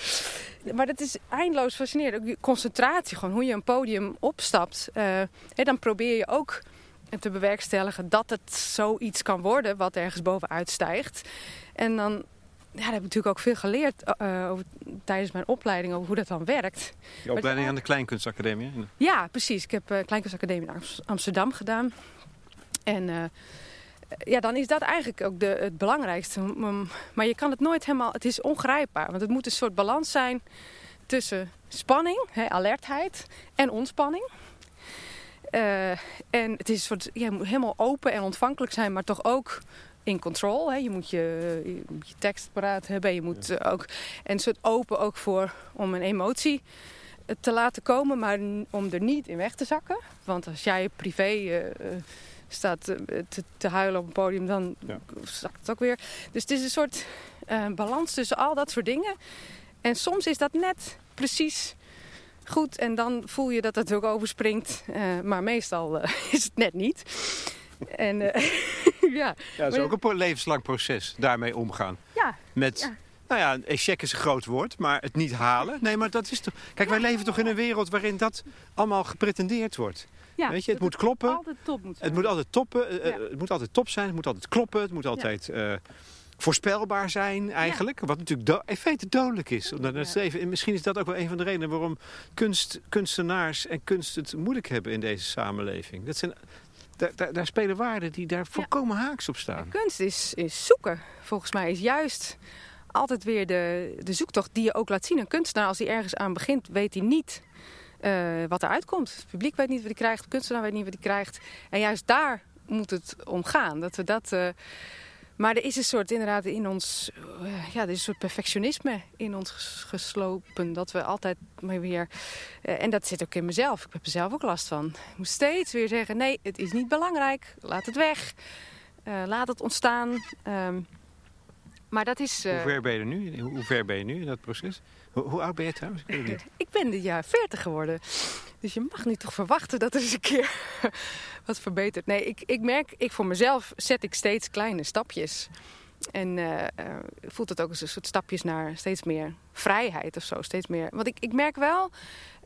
maar dat is eindeloos fascinerend. Ook concentratie, gewoon hoe je een podium opstapt. Uh, hè, dan probeer je ook te bewerkstelligen dat het zoiets kan worden wat ergens bovenuit stijgt. En dan ja, daar heb ik natuurlijk ook veel geleerd uh, over, tijdens mijn opleiding over hoe dat dan werkt. Je opleiding aan de Kleinkunstacademie? Ja, precies. Ik heb uh, Kleinkunstacademie in Amsterdam gedaan. En ja, dan is dat eigenlijk ook de, het belangrijkste. Maar je kan het nooit helemaal... Het is ongrijpbaar. Want het moet een soort balans zijn tussen spanning, hè, alertheid en ontspanning. Uh, en het is een soort... Je moet helemaal open en ontvankelijk zijn, maar toch ook in control. Hè. Je moet je, je, je tekst paraat hebben. Je moet uh, ook... En een soort open ook voor om een emotie te laten komen, maar om er niet in weg te zakken. Want als jij privé... Uh, staat te, te, huilen op een podium, dan ja. zakt het ook weer. Dus het is een soort uh, balans tussen al dat soort dingen. En soms is dat net precies goed en dan voel je dat het ook overspringt. Uh, maar meestal uh, is het net niet. En ja. Ja, het is ook een levenslang proces, daarmee omgaan. Ja. Met... Ja. Nou ja, echec is een groot woord, maar het niet halen. Nee, maar dat is toch... Kijk, wij leven toch in een wereld waarin dat allemaal gepretendeerd wordt. Ja, Weet je, het moet kloppen. Altijd top moet het moet altijd toppen. Ja. Het moet altijd top zijn. Het moet altijd kloppen. Het moet altijd uh, voorspelbaar zijn eigenlijk. Wat natuurlijk in feite dodelijk is. Omdat het even, misschien is dat ook wel een van de redenen waarom kunst, kunstenaars en kunst het moeilijk hebben in deze samenleving. Dat zijn, daar, daar, daar spelen waarden die daar volkomen haaks op staan. kunst is, is zoeken. Volgens mij is juist altijd weer de, de zoektocht die je ook laat zien. Een kunstenaar als hij ergens aan begint weet hij niet uh, wat eruit komt. Het publiek weet niet wat hij krijgt, de kunstenaar weet niet wat hij krijgt. En juist daar moet het om gaan. Dat we dat, uh, maar er is een soort inderdaad in ons, uh, ja, er is een soort perfectionisme in ons geslopen. Dat we altijd maar weer, en dat zit ook in mezelf. Ik heb er zelf ook last van. Ik moet steeds weer zeggen, nee, het is niet belangrijk. Laat het weg. laat het ontstaan. Um, maar dat is... Hoe ver ben je nu? Hoe ver ben je nu in dat proces? Hoe, oud ben je trouwens? Ik, weet ik ben dit jaar 40 geworden. Dus je mag nu toch verwachten dat er eens een keer wat verbetert. Nee, ik, ik merk, ik voor mezelf zet ik steeds kleine stapjes. En uh, uh, voelt het ook als een soort stapjes naar steeds meer vrijheid of zo. Steeds meer. Want ik, ik merk wel,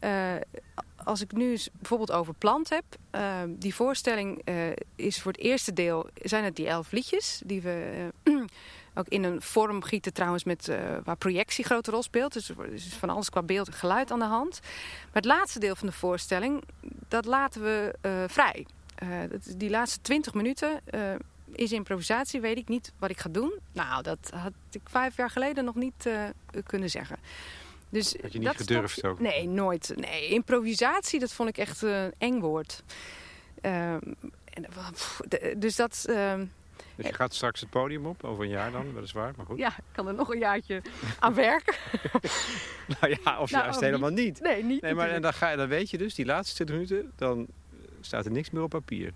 uh, als ik nu bijvoorbeeld over plant heb. die voorstelling is voor het eerste deel, zijn het die elf liedjes die we ook in een vorm gieten trouwens met, uh, waar projectie grote rol speelt. Dus is van alles qua beeld en geluid aan de hand. Maar het laatste deel van de voorstelling, dat laten we uh, vrij. Uh, die laatste 20 minuten is improvisatie, weet ik niet wat ik ga doen. Nou, dat had ik vijf jaar geleden nog niet kunnen zeggen. Dus had je niet gedurfd ook? Nee, nooit. Nee, improvisatie, dat vond ik echt een eng woord. Ehm, en, dus dat ehm, dus je gaat straks het podium op, over een jaar dan, weliswaar, maar goed. Ja, ik kan er nog een jaartje aan werken. nou ja, of nou, juist helemaal niet. Nee, niet Nee, maar en dan, ga je, dan weet je dus, die laatste 20 minuten, dan staat er niks meer op papier.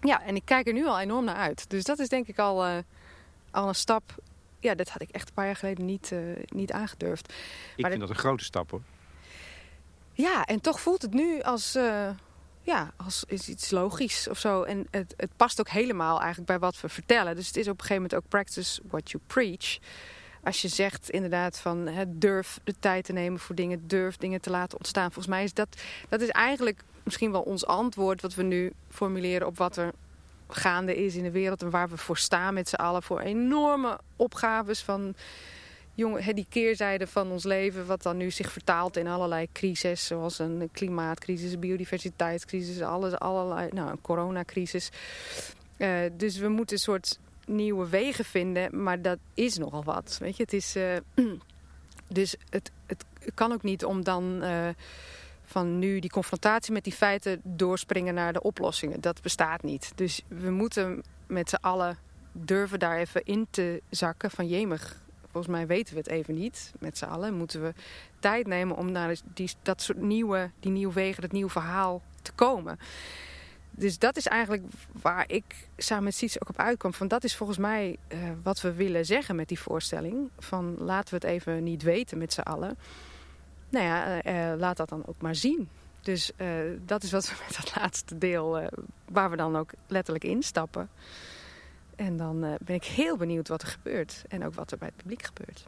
Ja, en ik kijk er nu al enorm naar uit. Dus dat is denk ik al, uh, al een stap. Ja, dat had ik echt een paar jaar geleden niet, uh, niet aangedurfd. Ik maar vind dat een grote stap hoor. Ja, en toch voelt het nu als... Uh, ja, als is iets logisch of zo. En het, het past ook helemaal eigenlijk bij wat we vertellen. Dus het is op een gegeven moment ook practice what you preach. Als je zegt inderdaad van hè, durf de tijd te nemen voor dingen, durf dingen te laten ontstaan. Volgens mij is dat, dat is eigenlijk misschien wel ons antwoord wat we nu formuleren op wat er gaande is in de wereld. En waar we voor staan met z'n allen voor enorme opgaves van jongen, die keerzijde van ons leven, wat dan nu zich vertaalt in allerlei crises, zoals een klimaatcrisis, biodiversiteitscrisis, alles, allerlei, nou, een coronacrisis. Uh, dus we moeten een soort nieuwe wegen vinden, maar dat is nogal wat. Weet je, het is. Uh, dus het, het kan ook niet om dan. Uh, van nu die confrontatie met die feiten doorspringen naar de oplossingen. Dat bestaat niet. Dus we moeten met z'n allen durven daar even in te zakken van jemig. Volgens mij weten we het even niet met z'n allen. Moeten we tijd nemen om naar die, dat soort nieuwe, die nieuwe wegen, dat nieuwe verhaal te komen. Dus dat is eigenlijk waar ik samen met Siets ook op uitkwam. Van dat is volgens mij uh, wat we willen zeggen met die voorstelling. Van laten we het even niet weten met z'n allen. Nou ja, uh, laat dat dan ook maar zien. Dus dat is wat we met dat laatste deel, waar we dan ook letterlijk instappen. En dan ben ik heel benieuwd wat er gebeurt. En ook wat er bij het publiek gebeurt.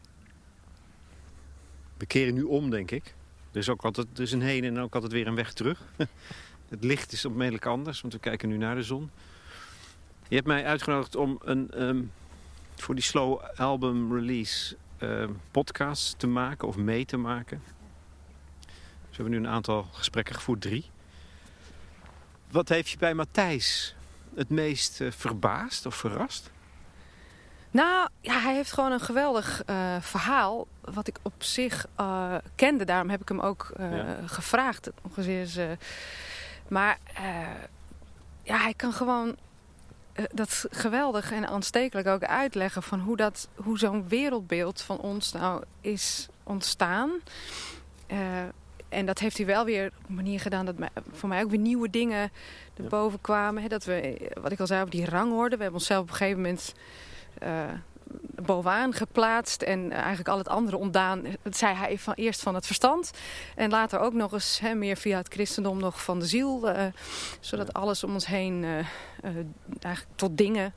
We keren nu om, denk ik. Er is ook altijd er is een heen en ook altijd weer een weg terug. Het licht is onmiddellijk anders, want we kijken nu naar de zon. Je hebt mij uitgenodigd om een, um, voor die slow album release uh, podcast te maken of mee te maken. Dus we hebben nu een aantal gesprekken gevoerd, drie. Wat heeft je bij Matthijs het meest uh, verbaasd of verrast? Nou, ja, hij heeft gewoon een geweldig uh, verhaal. Wat ik op zich uh, kende. Daarom heb ik hem ook uh, ja. gevraagd. Ongeveer maar ja, hij kan gewoon dat geweldig en aanstekelijk ook uitleggen van hoe, dat, hoe zo'n wereldbeeld van ons nou is ontstaan. Uh, en dat heeft hij wel weer op een manier gedaan dat voor mij ook weer nieuwe dingen erboven kwamen. Hè, dat we, wat ik al zei, op die rangorde. We hebben onszelf op een gegeven moment bovenaan geplaatst. En eigenlijk al het andere ontdaan, dat zei hij van, eerst van het verstand. En later ook nog eens hè, meer via het christendom nog van de ziel. Uh, zodat alles om ons heen uh, uh, eigenlijk tot dingen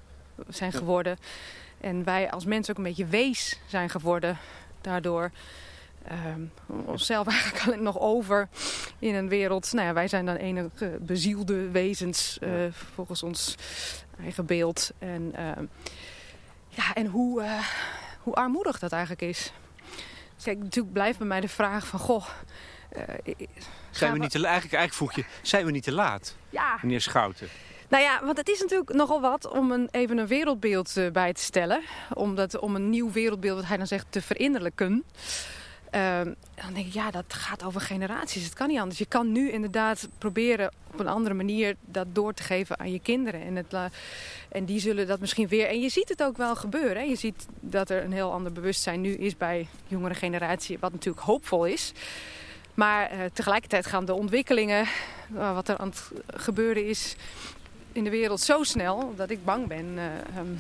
zijn geworden. En wij als mensen ook een beetje wees zijn geworden daardoor. Onszelf eigenlijk alleen nog over in een wereld. Nou ja, wij zijn dan enige bezielde wezens volgens ons eigen beeld. En ja, en hoe, uh, hoe armoedig dat eigenlijk is. Kijk, natuurlijk blijft bij mij de vraag van, goh... Uh, zijn we niet te, eigenlijk, eigenlijk vroeg je, zijn we niet te laat, ja. meneer Schouten? Nou ja, want het is natuurlijk nogal wat om een, even een wereldbeeld bij te stellen. Om, dat, om een nieuw wereldbeeld, wat hij dan zegt, te verinnerlijken. Uh, dan denk ik, ja, dat gaat over generaties. Het kan niet anders. Je kan nu inderdaad proberen op een andere manier dat door te geven aan je kinderen. En, het, en die zullen dat misschien weer... En je ziet het ook wel gebeuren. Hè? Je ziet dat er een heel ander bewustzijn nu is bij jongere generatie. Wat natuurlijk hoopvol is. Maar uh, tegelijkertijd gaan de ontwikkelingen, uh, wat er aan het gebeuren is in de wereld, zo snel dat ik bang ben uh, um,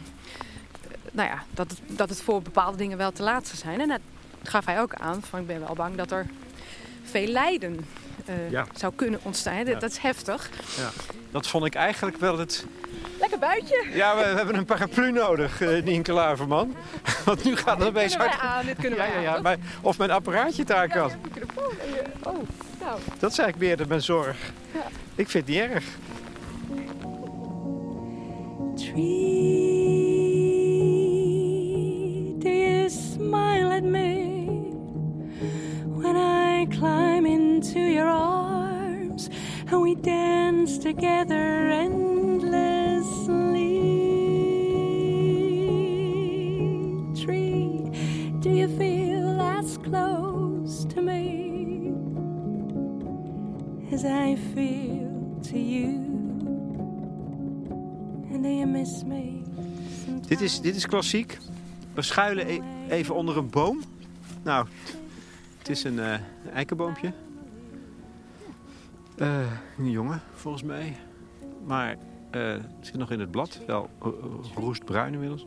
nou ja, dat, het, dat het voor bepaalde dingen wel te laat zou zijn. En gaf hij ook aan van ik ben wel bang dat er veel lijden uh, ja. zou kunnen ontstaan. Ja. Dat is heftig. Ja. Dat vond ik eigenlijk wel het... Lekker buitje. Ja, we, we hebben een paraplu nodig, uh, Nienke Laverman. Want nu gaat het opeens hard. Aan, dit kunnen wij ja, ja, maar Of mijn apparaatje daar kan. Oh, nou. Dat is eigenlijk meer de mijn zorg. Ik vind het niet erg. Tree, do you smile at me climb into your arms and we dance together endlessly? Tree, do you feel as close to me as I feel to you? And do you miss me? Dit is, dit is klassiek. We schuilen e even onder een boom. Nou, het is een uh, eikenboompje. Uh, een jongen, volgens mij. Maar uh, het zit nog in het blad. Wel roestbruin inmiddels.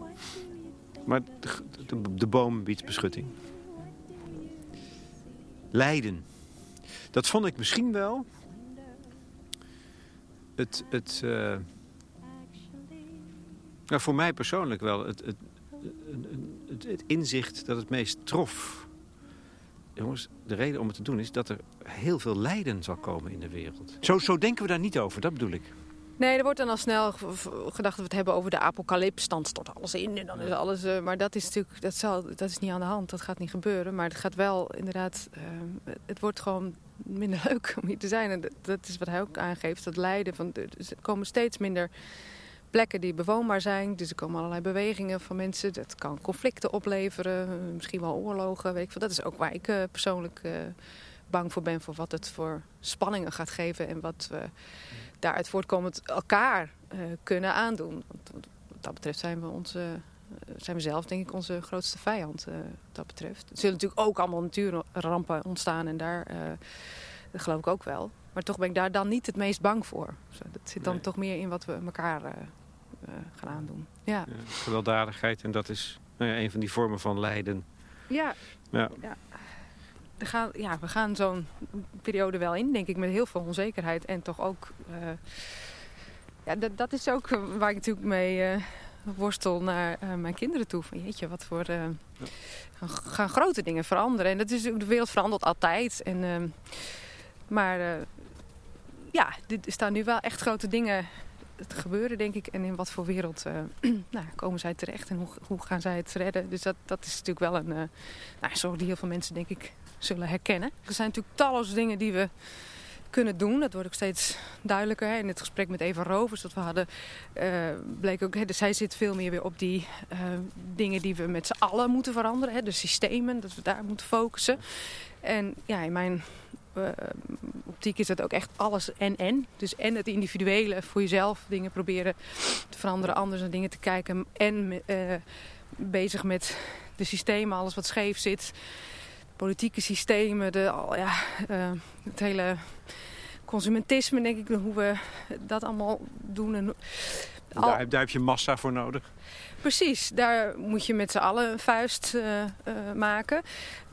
Maar de, boom biedt beschutting. Leiden. Dat vond ik misschien wel... Het... het nou, voor mij persoonlijk wel het, het, het, het, inzicht dat het meest trof. Jongens, de reden om het te doen is dat er heel veel lijden zal komen in de wereld. Zo, zo denken we daar niet over, dat bedoel ik. Nee, er wordt dan al snel gedacht dat we het hebben over de apocalyps. Dan stort alles in en dan is alles... Uh, maar dat is natuurlijk dat, zal, dat is niet aan de hand. Dat gaat niet gebeuren. Maar het gaat wel inderdaad... Uh, het wordt gewoon minder leuk om hier te zijn. En dat, dat is wat hij ook aangeeft. Dat lijden. Van, er komen steeds minder plekken die bewoonbaar zijn. Dus er komen allerlei bewegingen van mensen. Dat kan conflicten opleveren, misschien wel oorlogen. Weet ik veel. Dat is ook waar ik uh, persoonlijk uh, bang voor ben... voor wat het voor spanningen gaat geven... en wat we daaruit voortkomend elkaar uh, kunnen aandoen. Want, wat dat betreft zijn we onze eh, zijn we zelf denk ik onze grootste vijand wat dat betreft. Er zullen natuurlijk ook allemaal natuurrampen ontstaan en daar, dat geloof ik ook wel. Maar toch ben ik daar dan niet het meest bang voor. Dat zit dan Nee. toch meer in wat we elkaar gaan aandoen. Ja. Gewelddadigheid en dat is nou ja, een van die vormen van lijden. Ja. Ja. We gaan, ja, we gaan zo'n periode wel in, denk ik, met heel veel onzekerheid. En toch ook... Uh, ja, dat, dat is ook waar ik natuurlijk mee uh, worstel naar uh, mijn kinderen toe. Van jeetje, wat voor... Ja. Gaan, grote dingen veranderen. En dat is, de wereld verandert altijd. En, maar ja, er staan nu wel echt grote dingen te gebeuren, denk ik. En in wat voor wereld nou, komen zij terecht en hoe, hoe, gaan zij het redden. Dus dat, dat is natuurlijk wel een uh, nou, zorg die heel veel mensen, denk ik, zullen herkennen. Er zijn natuurlijk talloze dingen die we kunnen doen. Dat wordt ook steeds duidelijker. Hè. In het gesprek met Eva Rovers dat we hadden, uh, bleek ook... Hè, dus zij zit veel meer weer op die dingen die we met z'n allen moeten veranderen. Hè. De systemen, dat we daar moeten focussen. En ja, in mijn uh, optiek is dat ook echt alles en en. Dus en het individuele voor jezelf dingen proberen te veranderen, anders naar dingen te kijken. En uh, bezig met de systemen, alles wat scheef zit. Politieke systemen, de, ja, uh, het hele consumentisme, denk ik, hoe we dat allemaal doen. En, al... daar, daar, heb je massa voor nodig. Precies, daar moet je met z'n allen een vuist uh, uh, maken.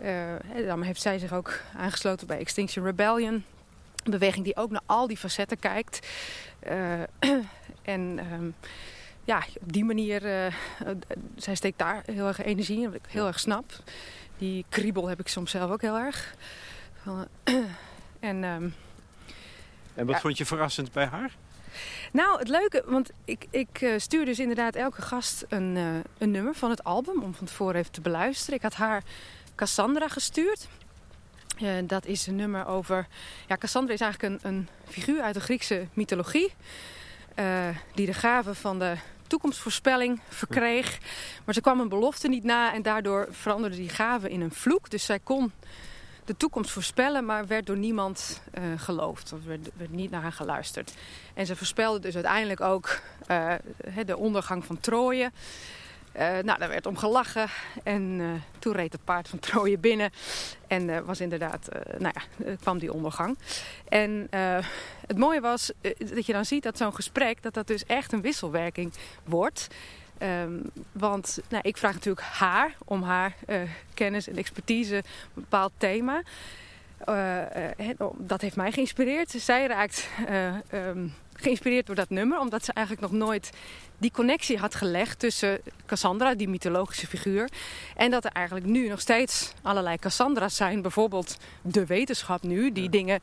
Uh, dan heeft zij zich ook aangesloten bij Extinction Rebellion. Een beweging die ook naar al die facetten kijkt. en um, ja, op die manier, zij steekt daar heel erg energie in, wat ik heel erg snap. Die kriebel heb ik soms zelf ook heel erg. en, um, en wat ja. vond je verrassend bij haar? Nou, het leuke, want ik, ik uh, stuur dus inderdaad elke gast een, uh, een nummer van het album om van tevoren even te beluisteren. Ik had haar Cassandra gestuurd. Uh, dat is een nummer over. Ja, Cassandra is eigenlijk een, een figuur uit de Griekse mythologie. die de gave van de toekomstvoorspelling verkreeg. Maar ze kwam een belofte niet na en daardoor veranderde die gave in een vloek. Dus zij kon de toekomst voorspellen, maar werd door niemand uh, geloofd. Of werd, werd, niet naar haar geluisterd. En ze voorspelde dus uiteindelijk ook uh, de ondergang van Troje. Uh, nou, daar werd om gelachen. En toen reed het paard van Troje binnen. En was inderdaad, nou ja, kwam die ondergang. En het mooie was dat je dan ziet dat zo'n gesprek, dat dat dus echt een wisselwerking wordt. Um, want nou, ik vraag natuurlijk haar om haar uh, kennis en expertise op een bepaald thema. Uh, uh, dat heeft mij geïnspireerd. Zij raakt um, geïnspireerd door dat nummer, omdat ze eigenlijk nog nooit die connectie had gelegd tussen Cassandra, die mythologische figuur, en dat er eigenlijk nu nog steeds allerlei Cassandra's zijn. Bijvoorbeeld de wetenschap nu, die ja. dingen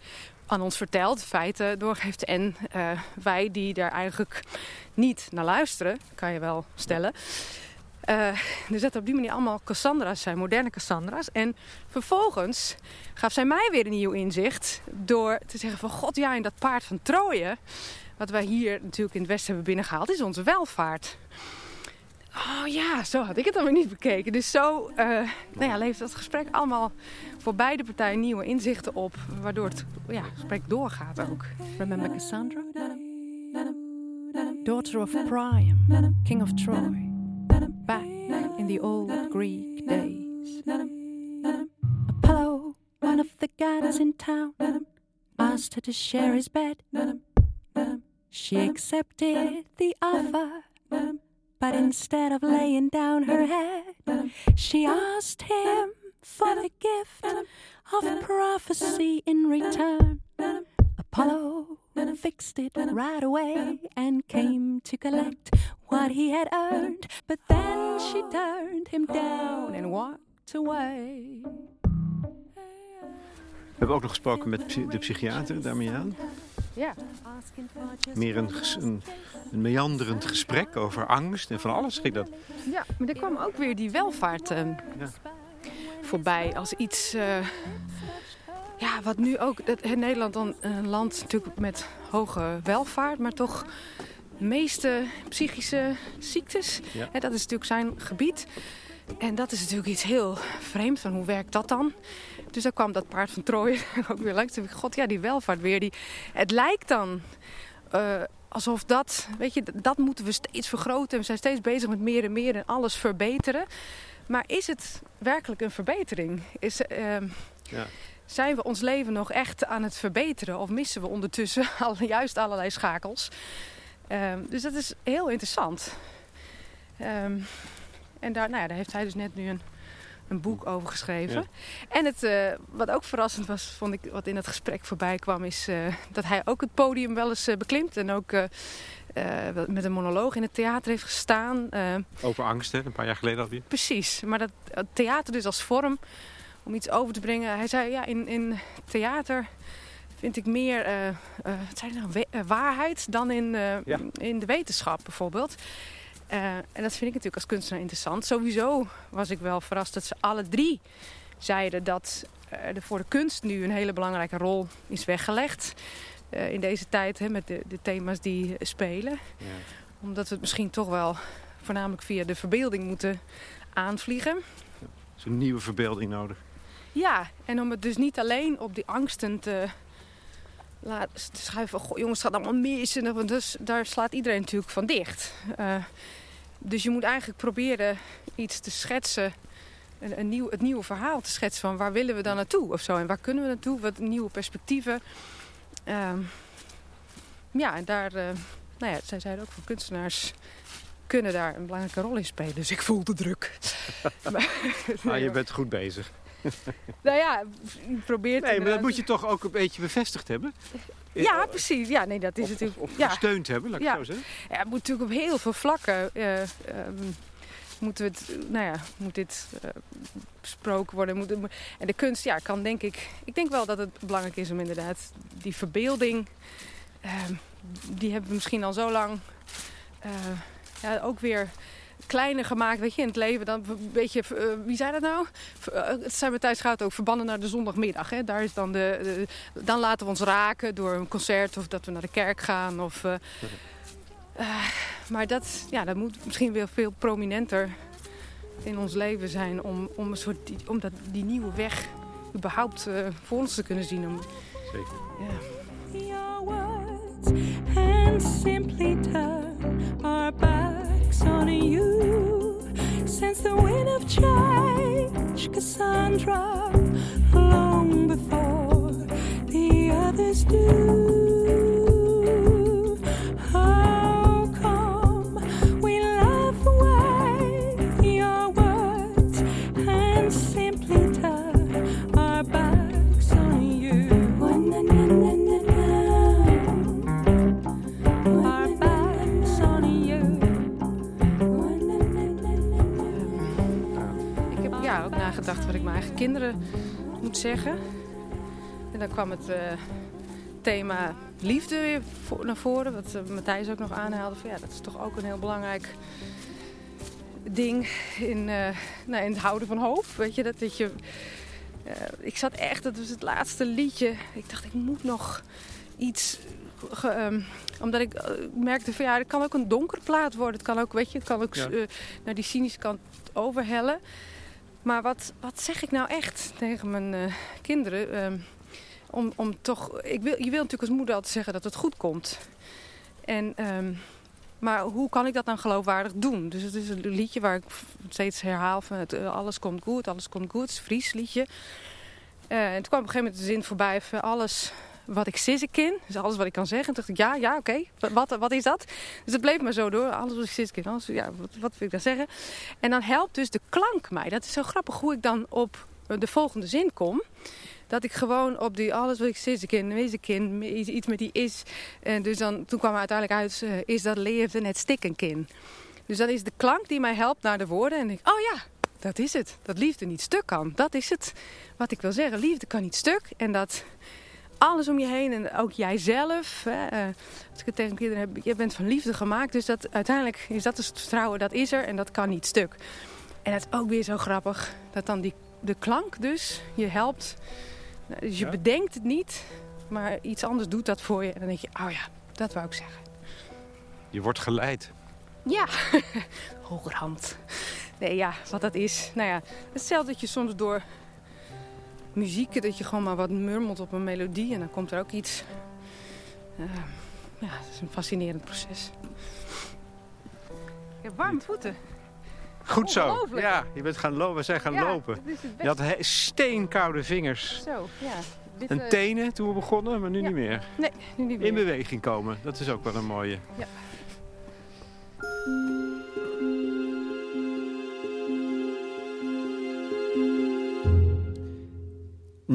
aan ons vertelt, feiten doorgeeft. En uh, wij die daar eigenlijk niet naar luisteren, kan je wel stellen. Dus dat er op die manier allemaal Cassandra's zijn, moderne Cassandra's. En vervolgens gaf zij mij weer een nieuw inzicht door te zeggen van... God, ja, in dat paard van Troje, wat wij hier natuurlijk in het Westen hebben binnengehaald, is onze welvaart. Oh ja, zo had ik het dan weer niet bekeken. Dus zo uh, nou ja, levert dat gesprek allemaal voor beide partijen nieuwe inzichten op. Waardoor het ja, gesprek doorgaat ook. Remember Cassandra? Daughter of Priam, king of Troy. Back in the old Greek days. Apollo, one of the gods in town, asked her to share his bed. She accepted the offer. But instead of laying down her head, she asked him for the gift of prophecy in return. Apollo fixed it right away and came to collect what he had earned. But then she turned him down and walked away. We hebben ook nog gesproken met de psychiater Damian. Ja. Meer een, een, een, meanderend gesprek over angst en van alles ging dat. Ja, maar er kwam ook weer die welvaart uh, ja. voorbij als iets... Uh, ja, wat nu ook... Dat, Nederland dan een land natuurlijk met hoge welvaart, maar toch de meeste psychische ziektes. Ja. Hè, dat is natuurlijk zijn gebied. En dat is natuurlijk iets heel vreemds. Van hoe werkt dat dan? Dus daar kwam dat paard van Troje ook weer langs. God, ja, die welvaart weer. Die... Het lijkt dan uh, alsof dat, weet je, dat moeten we steeds vergroten. We zijn steeds bezig met meer en meer en alles verbeteren. Maar is het werkelijk een verbetering? Is, ehm, Ja. Zijn we ons leven nog echt aan het verbeteren? Of missen we ondertussen al, juist allerlei schakels? Ehm, dus dat is heel interessant. Ehm, en daar, nou ja, daar heeft hij dus net nu een, een boek over geschreven. Ja. En het, eh, wat ook verrassend was, vond ik, wat in het gesprek voorbij kwam, is eh, dat hij ook het podium wel eens eh, beklimt. En ook met een monoloog in het theater heeft gestaan. Over angst, hè? Een paar jaar geleden alweer. Precies, maar dat theater dus als vorm om iets over te brengen. Hij zei, ja, in, in theater vind ik meer wat hij nou, waarheid dan in, Ja. in de wetenschap bijvoorbeeld. Eh, en dat vind ik natuurlijk als kunstenaar interessant. Sowieso was ik wel verrast dat ze alle drie zeiden dat eh, er voor de kunst nu een hele belangrijke rol is weggelegd. eh, in deze tijd hè, met de, de thema's die spelen Ja. omdat we het misschien toch wel voornamelijk via de verbeelding moeten aanvliegen. is een nieuwe verbeelding nodig. Ja, en om het dus niet alleen op die angsten te te schuiven. Goh, jongens, het gaat allemaal mis. En dus daar slaat iedereen natuurlijk van dicht. Eh, dus je moet eigenlijk proberen iets te schetsen. Een, een nieuw, het nieuwe verhaal te schetsen van waar willen we dan naartoe of zo. En waar kunnen we naartoe? Wat nieuwe perspectieven. Ehm, ja, en daar, eh, nou ja, zij zeiden ook van kunstenaars kunnen daar een belangrijke rol in spelen. Dus ik voel de druk. Maar je bent goed bezig. nou ja, je probeert Nee, maar dat moet je toch ook een beetje bevestigd hebben? Ja, precies. Ja, nee, dat is Of, natuurlijk... of, of ja. gesteund hebben, laat ik Ja. zo zeggen. Ja, het moet natuurlijk op heel veel vlakken. eh, ehm, moeten we het, nou ja, moet dit eh, besproken worden. Moet, en de kunst, ja, kan denk ik. Ik denk wel dat het belangrijk is om inderdaad die verbeelding. ehm, die hebben we misschien al zo lang. eh, ja, ook weer kleiner gemaakt, weet je, in het leven. Dan een beetje, eh, wie zei dat nou? Eh, Het zijn Matthijs gaat ook verbannen naar de zondagmiddag. Hè? Daar is dan, de, de- dan laten we ons raken door een concert of dat we naar de kerk gaan. Of, eh, maar dat, ja, dat moet misschien weer veel prominenter in ons leven zijn om, om, een soort die, om dat, die nieuwe weg überhaupt voor ons te kunnen zien. Om, Zeker. words and simply turn our backs on you. Sense the wind of change, Cassandra, long before the others do. Eigen kinderen moet zeggen. En dan kwam het eh, thema liefde weer voor, naar voren. Wat eh, Matthijs ook nog aanhaalde. Van, ja, dat is toch ook een heel belangrijk ding in, eh, nou, in het houden van hoop. Weet je, dat, dat je... ik zat echt, dat was het laatste liedje. Ik dacht, ik moet nog iets... ge- ehm, omdat ik merkte van ja, het kan ook een donker plaat worden. Het kan ook, weet je, het kan ook Ja. naar die cynische kant overhellen. Maar wat, wat zeg ik nou echt tegen mijn eh, kinderen? Ehm, om, om toch, ik wil, je wil natuurlijk als moeder altijd zeggen dat het goed komt. En, ehm, maar hoe kan ik dat dan geloofwaardig doen? Dus het is een liedje waar ik steeds herhaal van het, eh, alles komt goed, alles komt goed. Het is een Fries liedje. Eh, en toen kwam op een gegeven moment de zin voorbij van alles wat ik sissen ken. Dus alles wat ik kan zeggen. En toen dacht ik, ja, ja, oké. Wat, wat, is dat? Dus het bleef maar zo door. Alles wat ik sissen ken. Alles, ja, wat, wat wil ik dan zeggen? En dan helpt dus de klank mij. Dat is zo grappig hoe ik dan op de volgende zin kom. Dat ik gewoon op die alles wat ik wezen ken, iets met die is. En dus dan, toen kwam er uiteindelijk uit, eh, is dat leefde het stikken kin. Dus dat is de klank die mij helpt naar de woorden. En ik, oh ja, dat is het. Dat liefde niet stuk kan. Dat is het wat ik wil zeggen. Liefde kan niet stuk. En dat alles om je heen en ook jijzelf. Hè, eh, als ik het tegen kinderen heb, je bent van liefde gemaakt. Dus dat, uiteindelijk is dat het vertrouwen, dat is er en dat kan niet stuk. En het is ook weer zo grappig dat dan die, de klank dus je helpt. Nou, Dus je Ja. bedenkt het niet, maar iets anders doet dat voor je. En dan denk je, oh ja, dat wou ik zeggen. Je wordt geleid. Ja, hogerhand. Nee, ja, wat dat is. Nou ja, hetzelfde dat je soms door muziek, dat je gewoon maar wat murmelt op een melodie en dan komt er ook iets. eh, ja, het is een fascinerend proces. Ik heb warme voeten. Goed zo. Ja, je bent gaan lopen. We zijn gaan Ja, lopen. Je had steenkoude vingers. Zo, ja. Dit, En eh, tenen toen we begonnen, maar nu ja. niet meer. Nee, nu niet meer. In beweging komen, dat is ook wel een mooie. Ja.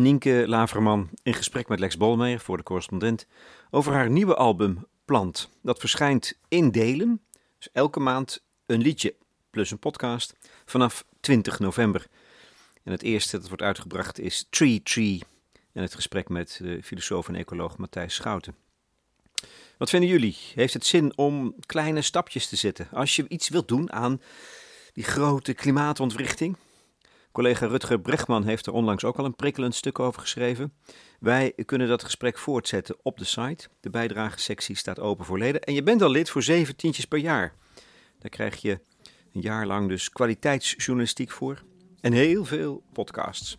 Nienke Laverman in gesprek met Lex Bolmeijer voor de correspondent over haar nieuwe album Plant. Dat verschijnt in delen, dus elke maand een liedje plus een podcast vanaf 20 november. En het eerste dat wordt uitgebracht is Tree Tree en het gesprek met de filosoof en ecoloog Matthijs Schouten. Wat vinden jullie? Heeft het zin om kleine stapjes te zetten als je iets wilt doen aan die grote klimaatontwrichting? Collega Rutger Brechtman heeft er onlangs ook al een prikkelend stuk over geschreven. Wij kunnen dat gesprek voortzetten op de site. De bijdragesectie staat open voor leden. En je bent al lid voor zeven tientjes per jaar. Daar krijg je een jaar lang dus kwaliteitsjournalistiek voor. En heel veel podcasts.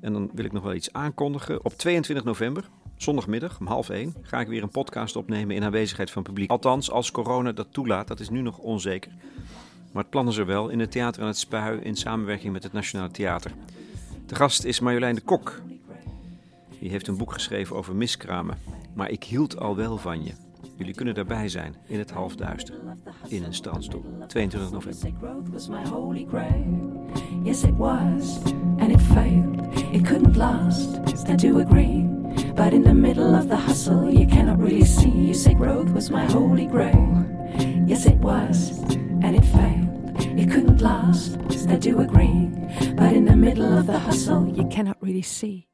En dan wil ik nog wel iets aankondigen. Op 22 november, zondagmiddag om half één, ga ik weer een podcast opnemen in aanwezigheid van publiek. Althans, als corona dat toelaat, dat is nu nog onzeker. Maar het plan is wel in het Theater aan het Spui in samenwerking met het Nationale Theater. De gast is Marjolein de Kok. Die heeft een boek geschreven over miskramen. Maar ik hield al wel van je. Jullie kunnen daarbij zijn in het halfduister. In een strandstoel. 22 november. Yes, it was, and it failed. It couldn't last. I do agree. But in the middle of the hustle, you cannot really see. You say growth was my holy grail. Yes, it was, and it failed. It couldn't last. I do agree. But in the middle of the hustle, you cannot really see.